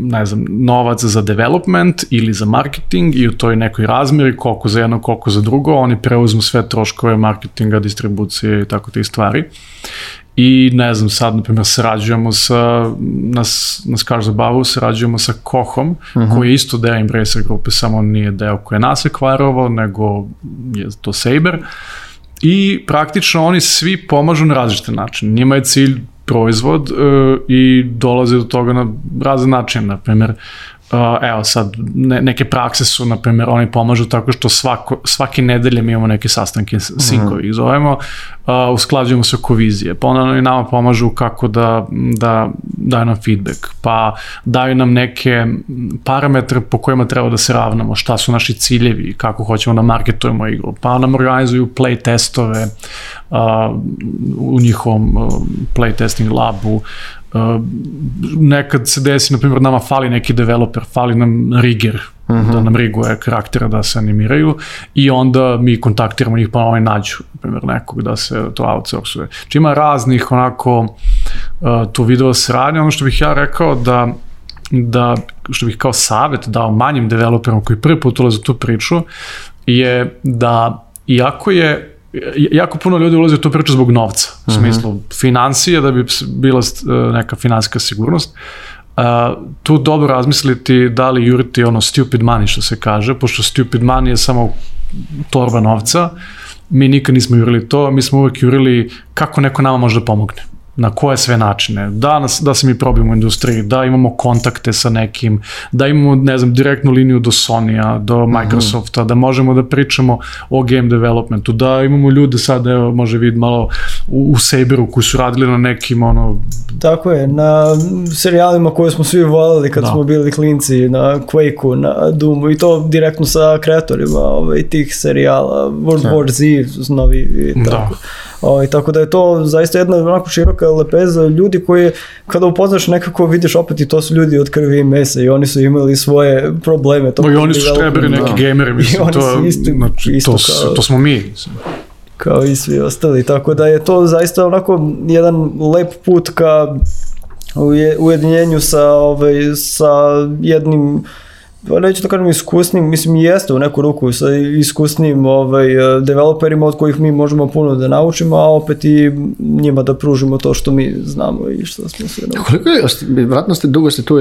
ne znam novac za development ili za marketing i u toj nekoj razmeri koliko za jedno koliko za drugo oni preuzmu sve troškove marketinga distribucije i tako te stvari I ne znam, sad, na primjer, sarađujemo sa, na, na Skar Zabavu, sarađujemo sa Kohom, uh mhm. -huh. koji je isto deo Embracer grupe, samo nije deo koje nas ekvarovo, nego je to Saber. I praktično oni svi pomažu na različite načine. Njima je cilj proizvod uh, i dolaze do toga na razne načine. Na primjer, Uh, evo sad, ne, neke prakse su, na primjer, oni pomažu tako što svako, svake nedelje mi imamo neke sastanke, sinkovi mhm. ih zovemo, uh, usklađujemo se oko vizije, pa onda i nama pomažu kako da, da daju nam feedback, pa daju nam neke parametre po kojima treba da se ravnamo, šta su naši ciljevi, kako hoćemo da marketujemo igru, pa nam organizuju play testove uh, u njihovom uh, play testing labu, Uh, nekad se desi, na primjer, nama fali neki developer, fali nam rigger, uh mhm. -huh. da nam riguje karaktera da se animiraju i onda mi kontaktiramo njih pa oni nađu, na primjer, nekog da se to outsourcuje. Či ima raznih onako uh, tu video sradnje, ono što bih ja rekao da da, što bih kao savet dao manjim developerom koji prvi put ulaze u tu priču, je da iako je jako puno ljudi ulazi u tu priču zbog novca, u mhm. smislu uh -huh. financije, da bi bila e, neka finansijska sigurnost. Uh, tu dobro razmisliti da li juriti ono stupid money što se kaže, pošto stupid money je samo torba novca, mi nikad nismo jurili to, mi smo uvek jurili kako neko nama može da pomogne na koje sve načine, da, nas, da se mi probimo u industriji, da imamo kontakte sa nekim, da imamo, ne znam, direktnu liniju do Sony-a, do mhm. Microsofta, mm -hmm. da možemo da pričamo o game developmentu, da imamo ljude sad, evo, može vid malo u, u Saberu koji su radili na nekim, ono... Tako je, na serijalima koje smo svi volili kad da. smo bili klinci, na Quake-u, na Doomu i to direktno sa kreatorima ovaj, tih serijala, World da. War Z, novi i da. tako. Da. Ovaj, tako da je to zaista jedna onako široka lepeza ljudi koji kada upoznaš nekako vidiš opet i to su ljudi od krvi i mesa i oni su imali svoje probleme. To I oni su štreberi neki da. gameri, mislim, to, isto, znači, isto to, kao, to smo mi. Kao i svi ostali, tako da je to zaista onako jedan lep put ka ujedinjenju sa, ovaj, sa jednim neću da kažem iskusnim, mislim jeste u neku ruku sa iskusnim ovaj, developerima od kojih mi možemo puno da naučimo, a opet i njima da pružimo to što mi znamo i što smo sve naučili. Koliko je, vratno ste, dugo ste tu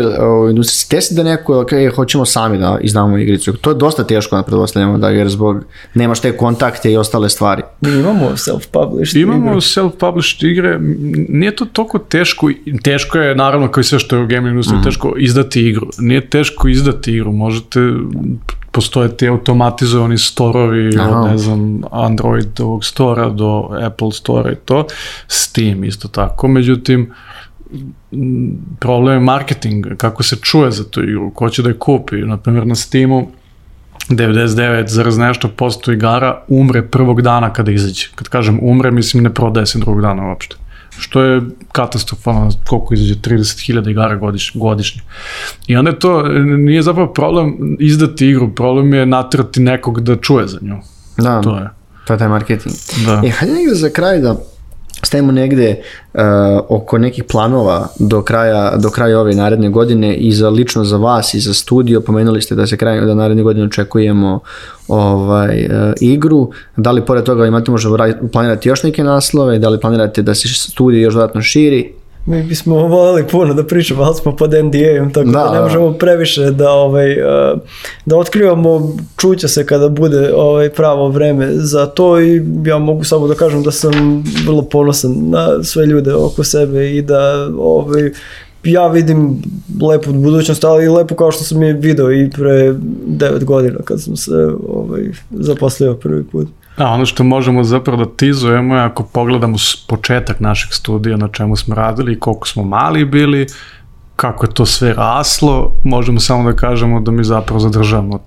u industriji, testi da neko, ok, hoćemo sami da iznamo igricu, to je dosta teško na predpostavljamo da jer zbog nemaš te kontakte i ostale stvari. Mi imamo self-published Imamo self-published igre, nije to toliko teško, teško je naravno kao i sve što je u gaming industriji, mm -hmm. teško izdati igru, nije teško izdati igru, možete postoje ti automatizovani storovi od, ne znam, Android ovog stora do Apple stora i to, Steam isto tako, međutim, problem je marketing, kako se čuje za tu igru, ko će da je kupi, na primjer na Steamu 99 zaraz nešto posto igara umre prvog dana kada izađe. Kad kažem umre, mislim ne prodaje se drugog dana uopšte što je katastrofalno koliko izađe 30.000 igara godiš, godišnje. I onda je to, nije zapravo problem izdati igru, problem je natrati nekog da čuje za nju. Da, to je. To je taj marketing. Da. E, hajde negde za kraj da stavimo negde uh, oko nekih planova do kraja, do kraja ove naredne godine i za lično za vas i za studio, pomenuli ste da se kraj da naredne godine očekujemo ovaj, uh, igru, da li pored toga imate možda planirati još neke naslove, da li planirate da se studio još dodatno širi, Mi bismo voleli puno da pričamo, ali smo pod NDA-om, tako da, da ne možemo previše da, ovaj, eh, da otkrivamo, čuće se kada bude ovaj, pravo vreme za to i ja mogu samo da kažem da sam vrlo ponosan na sve ljude oko sebe i da ovaj, ja vidim lepu budućnost, ali i lepu kao što sam je video i pre 9 godina kad sam se ovaj, zaposlio prvi put. A ono što možemo zapravo da tizujemo je ako pogledamo početak našeg studija na čemu smo radili i koliko smo mali bili, kako je to sve raslo, možemo samo da kažemo da mi zapravo zadržavamo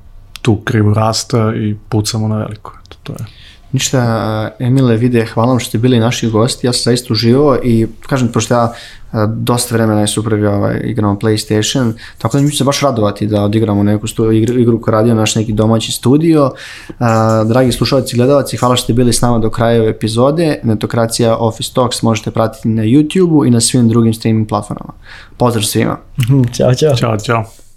tu krivu rasta i pucamo na veliko. Eto, to je. Ništa, Emile, vide, hvala vam što ste bili naši gosti, ja sam zaista uživao i kažem, pošto ja a, dosta vremena je supruga ovaj, igramo PlayStation, tako da mi ću se baš radovati da odigramo neku stu, igru, igru koja radio naš neki domaći studio. A, dragi slušalci i gledalci, hvala što ste bili s nama do kraja ove epizode. Netokracija Office Talks možete pratiti na YouTube-u i na svim drugim streaming platformama. Pozdrav svima! Ćao, čao. Ćao, čao.